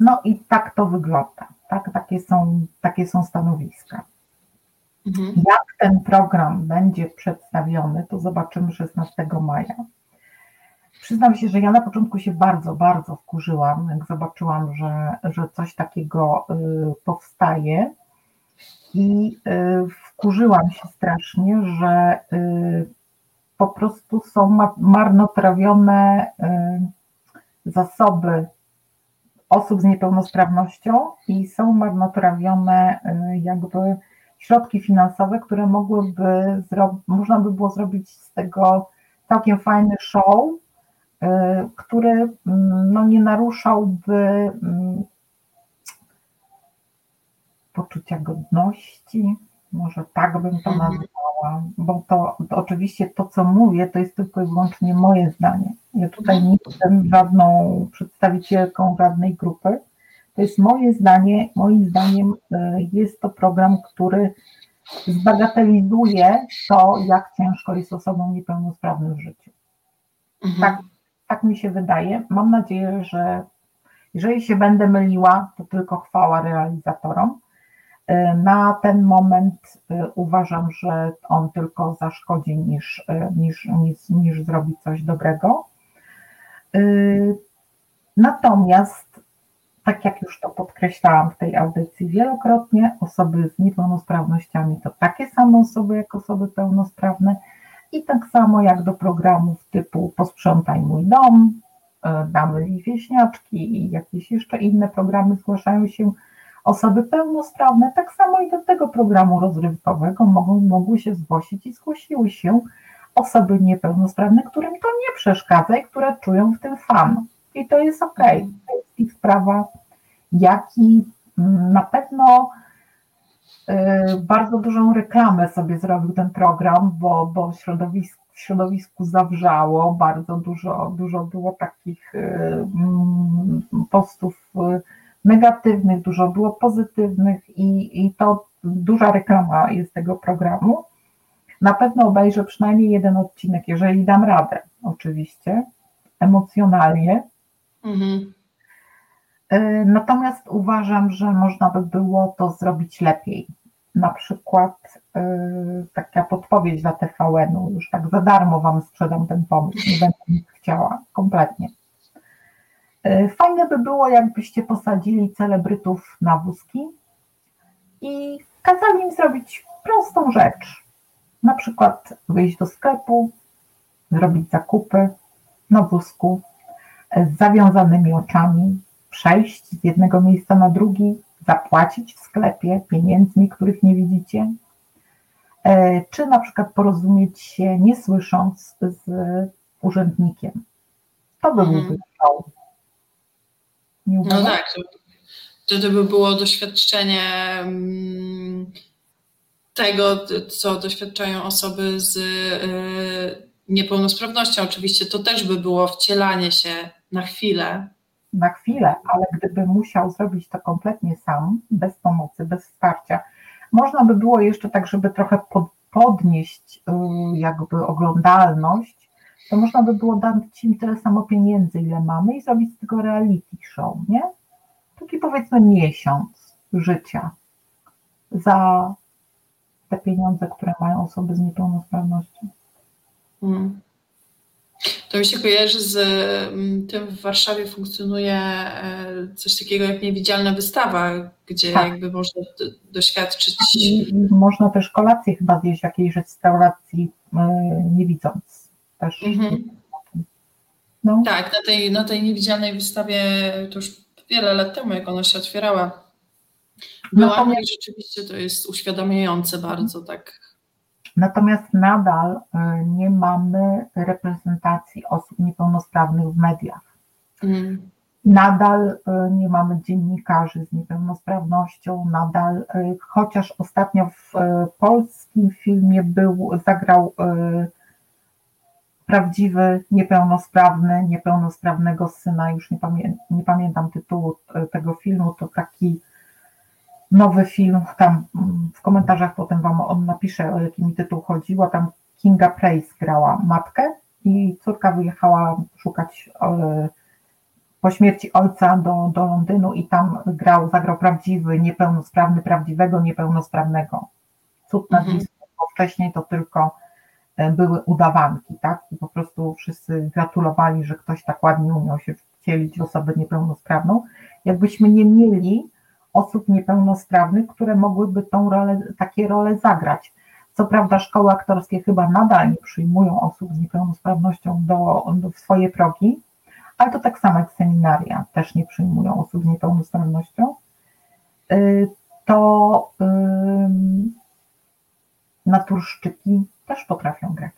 no i tak to wygląda. Tak, takie, są, takie są stanowiska. Mhm. Jak ten program będzie przedstawiony, to zobaczymy 16 maja. Przyznam się, że ja na początku się bardzo, bardzo wkurzyłam, jak zobaczyłam, że, że coś takiego y, powstaje. I y, wkurzyłam się strasznie, że y, po prostu są marnotrawione zasoby osób z niepełnosprawnością i są marnotrawione jakby środki finansowe, które mogłyby można by było zrobić z tego całkiem fajny show, E, który mm, no, nie naruszałby mm, poczucia godności, może tak bym to mhm. nazwała, bo to, to, oczywiście to, co mówię, to jest tylko i wyłącznie moje zdanie. Ja tutaj nie jestem żadną przedstawicielką żadnej grupy. To jest moje zdanie. Moim zdaniem e, jest to program, który zbagatelizuje to, jak ciężko jest osobom niepełnosprawnym w życiu. Mhm. Tak tak mi się wydaje. Mam nadzieję, że jeżeli się będę myliła, to tylko chwała realizatorom. E, na ten moment e, uważam, że on tylko zaszkodzi niż, e, niż, niż, niż zrobi coś dobrego. Natomiast, tak jak już to podkreślałam w tej audycji wielokrotnie, osoby z niepełnosprawnościami to takie same osoby jak osoby pełnosprawne i tak samo jak do programów typu Posprzątaj mój dom, Damy i wieśniaczki i jakieś jeszcze inne programy zgłaszają się osoby pełnosprawne, tak samo i do tego programu rozrywkowego mogą, mogły się zgłosić i zgłosiły się osoby niepełnosprawne, którym to nie przeszkadza i które czują w tym fan. I to jest ok, to jest ich sprawa, jaki mm, na pewno Y, bardzo dużą reklamę sobie zrobił ten program, bo, bo środowisk, w środowisku zawrzało, bardzo dużo, dużo było takich y, mm, postów y, negatywnych, dużo było pozytywnych i, i to duża reklama jest tego programu. Na pewno obejrzę przynajmniej jeden odcinek, jeżeli dam radę, oczywiście, emocjonalnie. Mhm. Natomiast uważam, że można by było to zrobić lepiej. na przykład yy, taka podpowiedź dla TVN-u, już tak za darmo Wam sprzedam ten pomysł, nie będę nic chciała, kompletnie. Yy, fajne by było, jakbyście posadzili celebrytów na wózki i kazali im zrobić prostą rzecz. Na przykład wyjść do sklepu, zrobić zakupy na wózku z zawiązanymi oczami, przejść z jednego miejsca na drugi, zapłacić w sklepie pieniędzmi, których nie widzicie, e, czy na przykład porozumieć się nie słysząc z urzędnikiem. To by Mhm. byłby show. Nie No tak, to, to, by było doświadczenie mm, tego, co doświadczają osoby z y, niepełnosprawnością. Oczywiście to też by było wcielanie się na chwilę. na chwilę, ale gdyby musiał zrobić to kompletnie sam, bez pomocy, bez wsparcia, można by było jeszcze tak, żeby trochę pod, podnieść y, jakby oglądalność, to można by było dać im tyle samo pieniędzy, ile mamy i zrobić z tego reality show, nie? Taki powiedzmy miesiąc życia za te pieniądze, które mają osoby z niepełnosprawnością. Mm. To mi się kojarzy z mm, tym w Warszawie funkcjonuje e, coś takiego jak niewidzialna wystawa, gdzie Tak. jakby można doświadczyć. I, można też kolację chyba zjeść w jakiejś restauracji, y, nie widząc też. Mhm. No. Tak, na tej, na tej niewidzialnej wystawie to już wiele lat temu, jak ona się otwierała. Byłam Natomiast- i rzeczywiście to jest uświadamiające bardzo, tak. Natomiast nadal y, nie mamy reprezentacji osób niepełnosprawnych w mediach. Mm. Nadal y, nie mamy dziennikarzy z niepełnosprawnością, nadal, y, chociaż ostatnio w polskim filmie był, zagrał prawdziwy niepełnosprawny, niepełnosprawnego syna, już nie, pamię, nie pamiętam tytułu y, tego filmu, to taki nowy film, tam mm, w komentarzach potem Wam on napisze, o jaki mi tytuł chodziło, tam Kinga Price grała matkę i córka wyjechała szukać y, po śmierci ojca do, do Londynu i tam grał, zagrał prawdziwy, niepełnosprawny, prawdziwego niepełnosprawnego. Cud nad. Wisłą, bo wcześniej to tylko e, były udawanki, tak? I po prostu wszyscy gratulowali, że ktoś tak ładnie umiał się wcielić w osobę niepełnosprawną. Jakbyśmy nie mieli osób niepełnosprawnych, które mogłyby tą rolę, takie role zagrać. Co prawda szkoły aktorskie chyba nadal nie przyjmują osób z niepełnosprawnością do, do w swoje progi, ale to tak samo jak seminaria też nie przyjmują osób z niepełnosprawnością, y, to ym, naturszczyki też potrafią grać.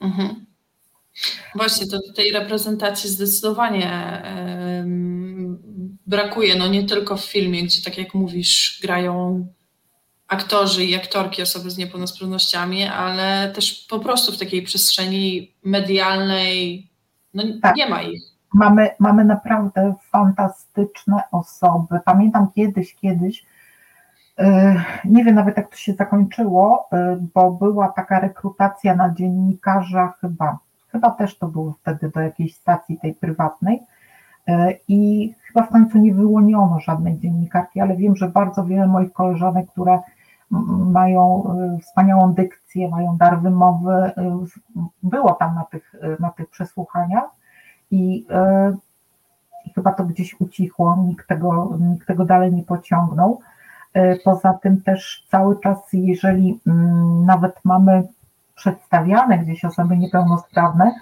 Mhm. Właśnie, to tej reprezentacji zdecydowanie brakuje. No nie tylko w filmie, gdzie tak jak mówisz, grają aktorzy i aktorki, osoby z niepełnosprawnościami, ale też po prostu w takiej przestrzeni medialnej no Tak. nie ma ich. Mamy, mamy naprawdę fantastyczne osoby. Pamiętam kiedyś, kiedyś, nie wiem nawet jak to się zakończyło, y, bo była taka rekrutacja na dziennikarza chyba, chyba też to było wtedy do jakiejś stacji tej prywatnej y, i chyba w końcu nie wyłoniono żadnej dziennikarki, ale wiem, że bardzo wiele moich koleżanek, które mają wspaniałą dykcję, mają dar wymowy, było tam na tych, na tych przesłuchaniach i i chyba to gdzieś ucichło, nikt tego, nikt tego dalej nie pociągnął. Y, Poza tym też cały czas, jeżeli mm, nawet mamy przedstawiane gdzieś osoby niepełnosprawne,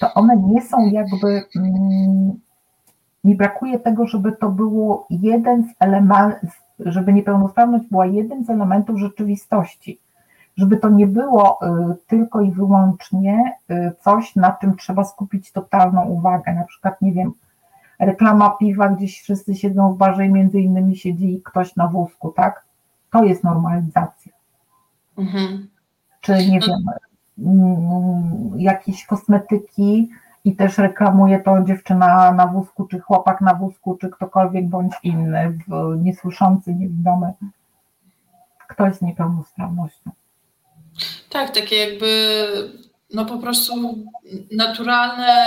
to one nie są jakby, mm, mi brakuje tego, żeby to było jeden z elementów, żeby niepełnosprawność była jednym z elementów rzeczywistości. Żeby to nie było y, tylko i wyłącznie y, coś, na czym trzeba skupić totalną uwagę. Na przykład, nie wiem, reklama piwa, gdzieś wszyscy siedzą w barze i między innymi siedzi ktoś na wózku, tak? To jest normalizacja. Mhm. Czy nie wiem, mm, jakieś kosmetyki i też reklamuje to dziewczyna na wózku, czy chłopak na wózku, czy ktokolwiek bądź inny, w- niesłyszący, niewidomy, ktoś z niepełnosprawnością. Tak, takie jakby no po prostu naturalne,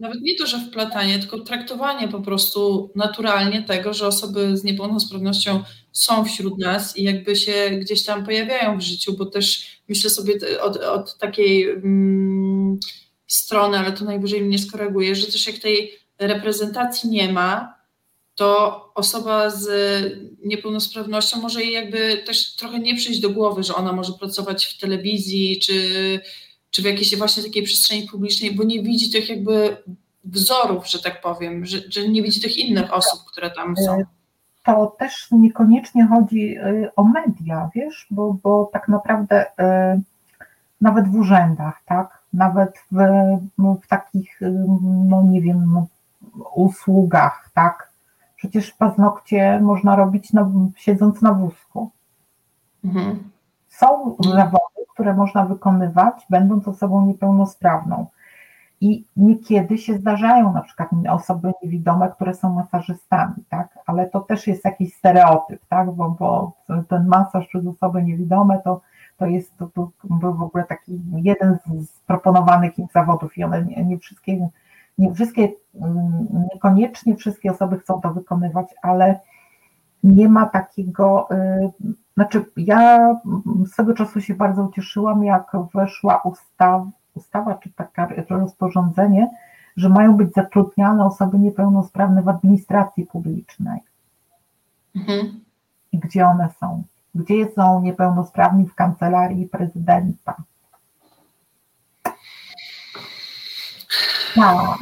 nawet nie to, że wplatanie, tylko traktowanie po prostu naturalnie tego, że osoby z niepełnosprawnością są wśród nas i jakby się gdzieś tam pojawiają w życiu, bo też myślę sobie od, od takiej mm, strony, ale to najwyżej mnie skoryguje, że też jak tej reprezentacji nie ma, to osoba z niepełnosprawnością może jej jakby też trochę nie przyjść do głowy, że ona może pracować w telewizji czy, czy w jakiejś właśnie takiej przestrzeni publicznej, bo nie widzi tych jakby wzorów, że tak powiem, że, że nie widzi tych innych osób, które tam są. E, to też niekoniecznie chodzi e, o media, wiesz, bo, bo tak naprawdę e, nawet w urzędach, tak, nawet w, w takich, no nie wiem, usługach, tak, Przecież paznokcie można robić na, siedząc na wózku. Mhm. Są zawody, które można wykonywać, będąc osobą niepełnosprawną. I niekiedy się zdarzają na przykład osoby niewidome, które są masażystami, tak? Ale to też jest jakiś stereotyp, tak? Bo, bo ten masaż przez osoby niewidome to, to jest to, to był w ogóle taki jeden z, proponowanych im zawodów i one nie, nie wszystkie nie wszystkie, mm, niekoniecznie wszystkie osoby chcą to wykonywać, ale nie ma takiego, y, znaczy ja swego czasu się bardzo ucieszyłam, jak weszła ustawa, ustawa czy taka rozporządzenie, że mają być zatrudniane osoby niepełnosprawne w administracji publicznej. Mhm. I gdzie one są? Gdzie są niepełnosprawni w kancelarii prezydenta? Tak.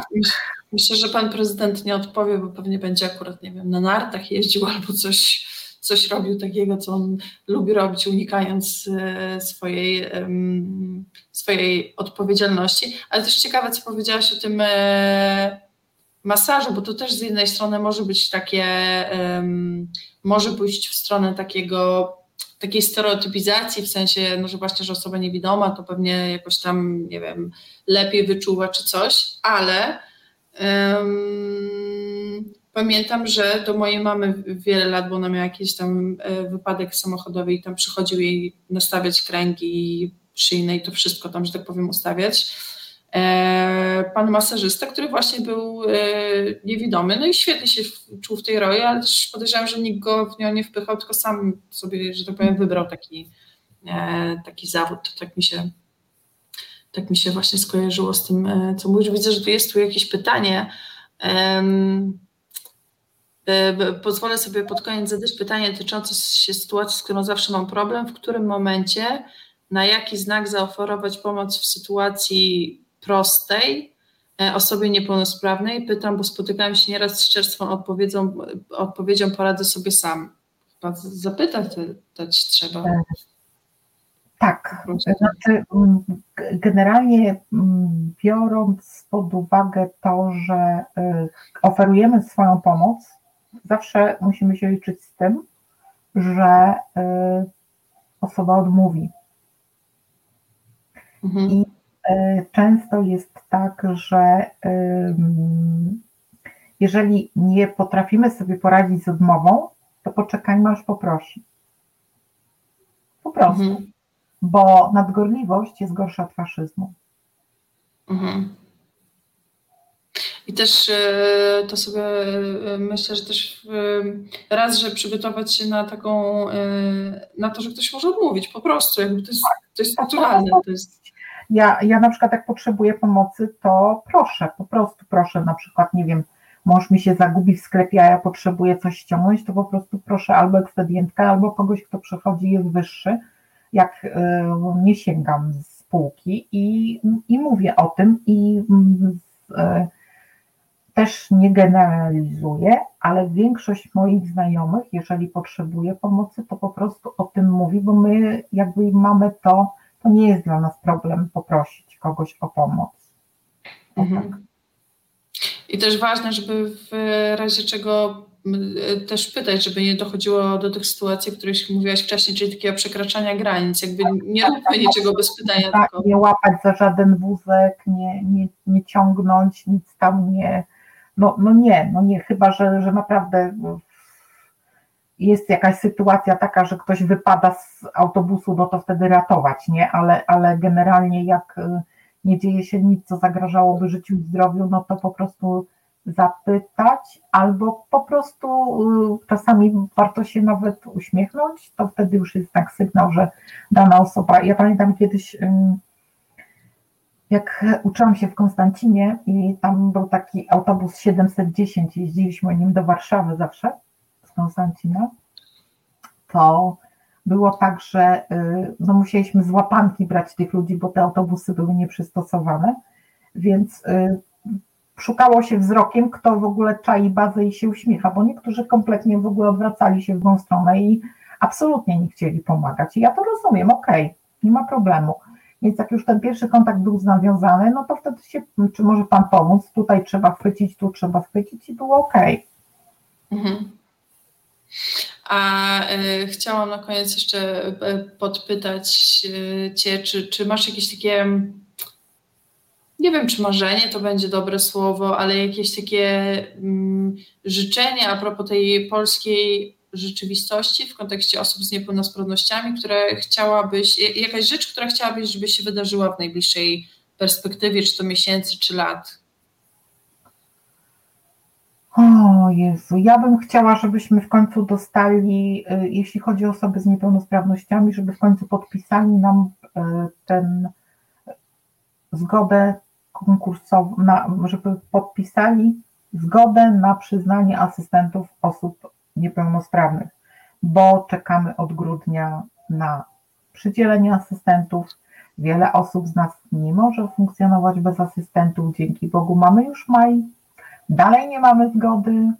Myślę, że pan prezydent nie odpowie, bo pewnie będzie akurat, nie wiem, na nartach jeździł albo coś, coś robił takiego, co on lubi robić, unikając e, swojej, swojej odpowiedzialności. Ale też ciekawe, co powiedziałaś o tym e, masażu, bo to też z jednej strony może być takie, może pójść w stronę takiego takiej stereotypizacji, w sensie, no, że właśnie, że osoba niewidoma to pewnie jakoś tam, nie wiem, lepiej wyczuwa czy coś, ale pamiętam, że do mojej mamy wiele lat, bo ona miała jakiś tam e, wypadek samochodowy i tam przychodził jej nastawiać kręgi szyjne i to wszystko tam, że tak powiem, ustawiać. E, pan masażysta, który właśnie był e, niewidomy, no i świetnie się czuł w tej roli, ale też podejrzewam, że nikt go w nią nie wpychał, tylko sam sobie, że tak powiem, wybrał taki, taki zawód. Tak mi się tak mi się właśnie skojarzyło z tym, co mówisz. Widzę, że tu jest tu jakieś pytanie. Pozwolę sobie pod koniec zadać pytanie dotyczące się sytuacji, z którą zawsze mam problem. W którym momencie, na jaki znak zaoferować pomoc w sytuacji prostej e, osobie niepełnosprawnej. Pytam, bo spotykałem się nieraz z czerstwą odpowiedzią, odpowiedzią poradzę sobie sam. Chyba zapytać dać trzeba. E, tak, znaczy mm, generalnie mm, biorąc pod uwagę to, że y, oferujemy swoją pomoc, zawsze musimy się liczyć z tym, że y, osoba odmówi. Mhm. I E, często jest tak, że jeżeli nie potrafimy sobie poradzić z odmową, to poczekajmy aż poprosi. Po prostu. Mhm. Bo nadgorliwość jest gorsza od faszyzmu. Mhm. I też e, to sobie e, myślę, że też raz, że przygotować się na taką, na to, że ktoś może odmówić po prostu, jakby to jest, to jest naturalne. To jest ja, ja na przykład jak potrzebuję pomocy, to proszę, po prostu proszę, na przykład, nie wiem, mąż mi się zagubi w sklepie, a ja potrzebuję coś ściągnąć, to po prostu proszę albo ekspedientka, albo kogoś, kto przychodzi jest wyższy, jak y, nie sięgam z półki i, i mówię o tym i y, też nie generalizuję, ale większość moich znajomych, jeżeli potrzebuje pomocy, to po prostu o tym mówi, bo my jakby mamy to to nie jest dla nas problem poprosić kogoś o pomoc. Mhm. I też ważne, żeby w razie czego też pytać, żeby nie dochodziło do tych sytuacji, o których mówiłaś wcześniej, czyli takiego przekraczania granic, jakby nie róbmy niczego bez pytania. Tak, tylko... Nie łapać za żaden wózek, nie, nie, nie ciągnąć, nic tam nie, no, no nie, no nie, chyba, że, że naprawdę jest jakaś sytuacja taka, że ktoś wypada z autobusu, no to wtedy ratować, nie? Ale, ale generalnie jak, nie dzieje się nic, co zagrażałoby życiu i zdrowiu, no to po prostu zapytać, albo po prostu y, czasami warto się nawet uśmiechnąć, to wtedy już jest tak sygnał, że dana osoba. Ja pamiętam kiedyś, jak uczyłam się w Konstancinie i tam był taki autobus 710, jeździliśmy nim do Warszawy zawsze z Konstancina, to było tak, że y, no, musieliśmy z łapanki brać tych ludzi, bo te autobusy były nieprzystosowane, więc y, szukało się wzrokiem, kto w ogóle czai bazę i się uśmiecha, bo niektórzy kompletnie w ogóle odwracali się w tą stronę i absolutnie nie chcieli pomagać. I ja to rozumiem, okej, okay, nie ma problemu. Więc jak już ten pierwszy kontakt był nawiązany, no to wtedy się, czy może Pan pomóc, tutaj trzeba chwycić, tu trzeba chwycić i było ok. Mhm. A y, chciałam na koniec jeszcze y, podpytać y, Cię, czy, czy masz jakieś takie, nie wiem, czy marzenie to będzie dobre słowo, ale jakieś takie mm, życzenie a propos tej polskiej rzeczywistości w kontekście osób z niepełnosprawnościami, które chciałabyś, jakaś rzecz, która chciałabyś, żeby się wydarzyła w najbliższej perspektywie, czy to miesięcy, czy lat? O Jezu, ja bym chciała, żebyśmy w końcu dostali, y, jeśli chodzi o osoby z niepełnosprawnościami, żeby w końcu podpisali nam y, ten zgodę konkursową, żeby podpisali zgodę na przyznanie asystentów osób niepełnosprawnych, bo czekamy od grudnia na przydzielenie asystentów. Wiele osób z nas nie może funkcjonować bez asystentów. Dzięki Bogu mamy już maj. Dalej nie mamy zgody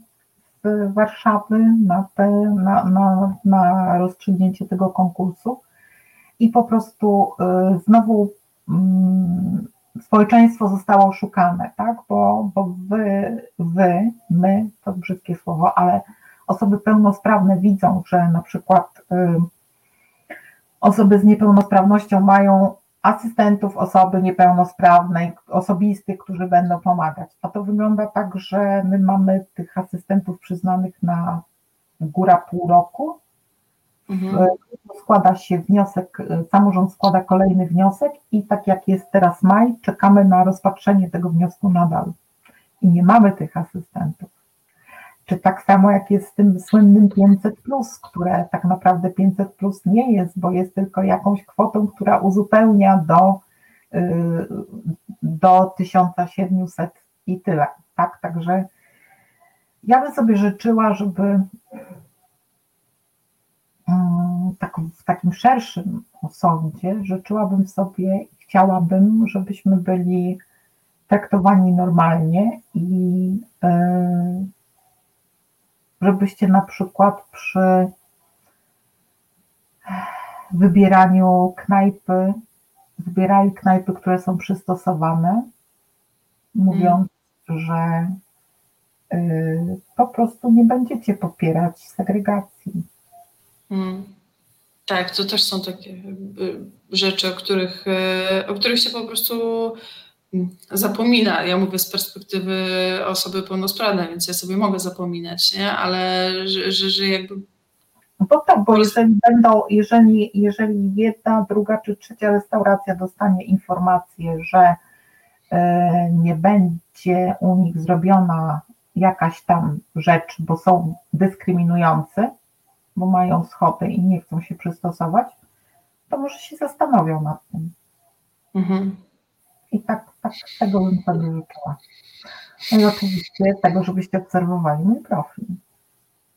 z Warszawy na, te, na, na, na rozstrzygnięcie tego konkursu. I po prostu y, znowu y, społeczeństwo zostało oszukane, tak? Bo, bo wy, wy, my, to brzydkie słowo, ale osoby pełnosprawne widzą, że na przykład y, osoby z niepełnosprawnością mają asystentów osoby niepełnosprawnej, osobistych, którzy będą pomagać. A to wygląda tak, że my mamy tych asystentów przyznanych na góra pół roku. Mhm. Y, składa się wniosek, y, samorząd składa kolejny wniosek i tak jak jest teraz maj, czekamy na rozpatrzenie tego wniosku nadal. I nie mamy tych asystentów. Czy tak samo jak jest z tym słynnym 500, które tak naprawdę 500 plus nie jest, bo jest tylko jakąś kwotą, która uzupełnia do, y, do 1700 i tyle. Tak, także ja bym sobie życzyła, żeby tak, w takim szerszym osądzie życzyłabym sobie, chciałabym, żebyśmy byli traktowani normalnie i yy, żebyście na przykład przy wybieraniu knajpy wybierali knajpy, które są przystosowane, mówiąc, że y, po prostu nie będziecie popierać segregacji. Mm. Tak, to też są takie y, rzeczy, o których, y, o których się po prostu zapomina. Ja mówię z perspektywy osoby pełnosprawnej, więc ja sobie mogę zapominać, nie? ale że, że, że jakby. No bo tak, bo jeżeli będą, jeżeli, jeżeli jedna, druga czy trzecia restauracja dostanie informację, że e, nie będzie u nich zrobiona jakaś tam rzecz, bo są dyskryminujący, bo mają schody i nie chcą się przystosować, to może się zastanowią nad tym. Mhm. I tak, tak tego bym sobie życzyła. No i oczywiście tego, żebyście obserwowali mój profil.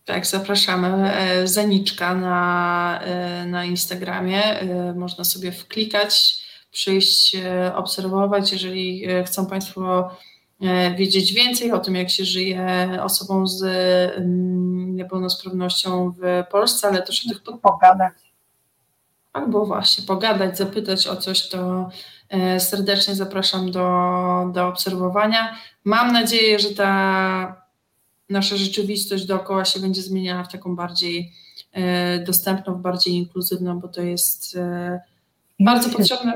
Tak, zapraszamy. E, Zaniczka na, e, na Instagramie. E, można sobie wklikać, przyjść, obserwować. Jeżeli chcą Państwo wiedzieć więcej o tym, jak się żyje osobom z niepełnosprawnością w Polsce, ale też o tych... Pogadać. Albo właśnie pogadać, zapytać o coś, to E, serdecznie zapraszam do, do obserwowania. Mam nadzieję, że ta nasza rzeczywistość dookoła się będzie zmieniała w taką bardziej e, dostępną, bardziej inkluzywną, bo to jest e, bardzo potrzebne.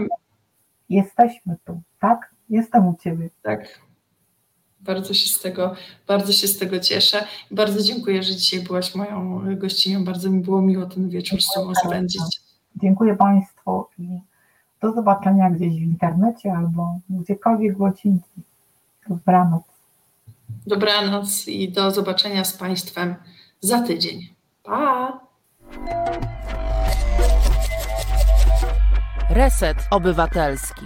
Jesteśmy tu, tak? Jestem u Ciebie. Tak. Bardzo się z tego, bardzo się z tego cieszę. Bardzo dziękuję, że dzisiaj byłaś moją gościnią. Bardzo mi było miło ten wieczór z Tobą spędzić. Dziękuję Państwu i do zobaczenia gdzieś w internecie albo gdziekolwiek było dzięki. Dobranoc. Dobranoc i do zobaczenia z Państwem za tydzień. Pa! Reset Obywatelski.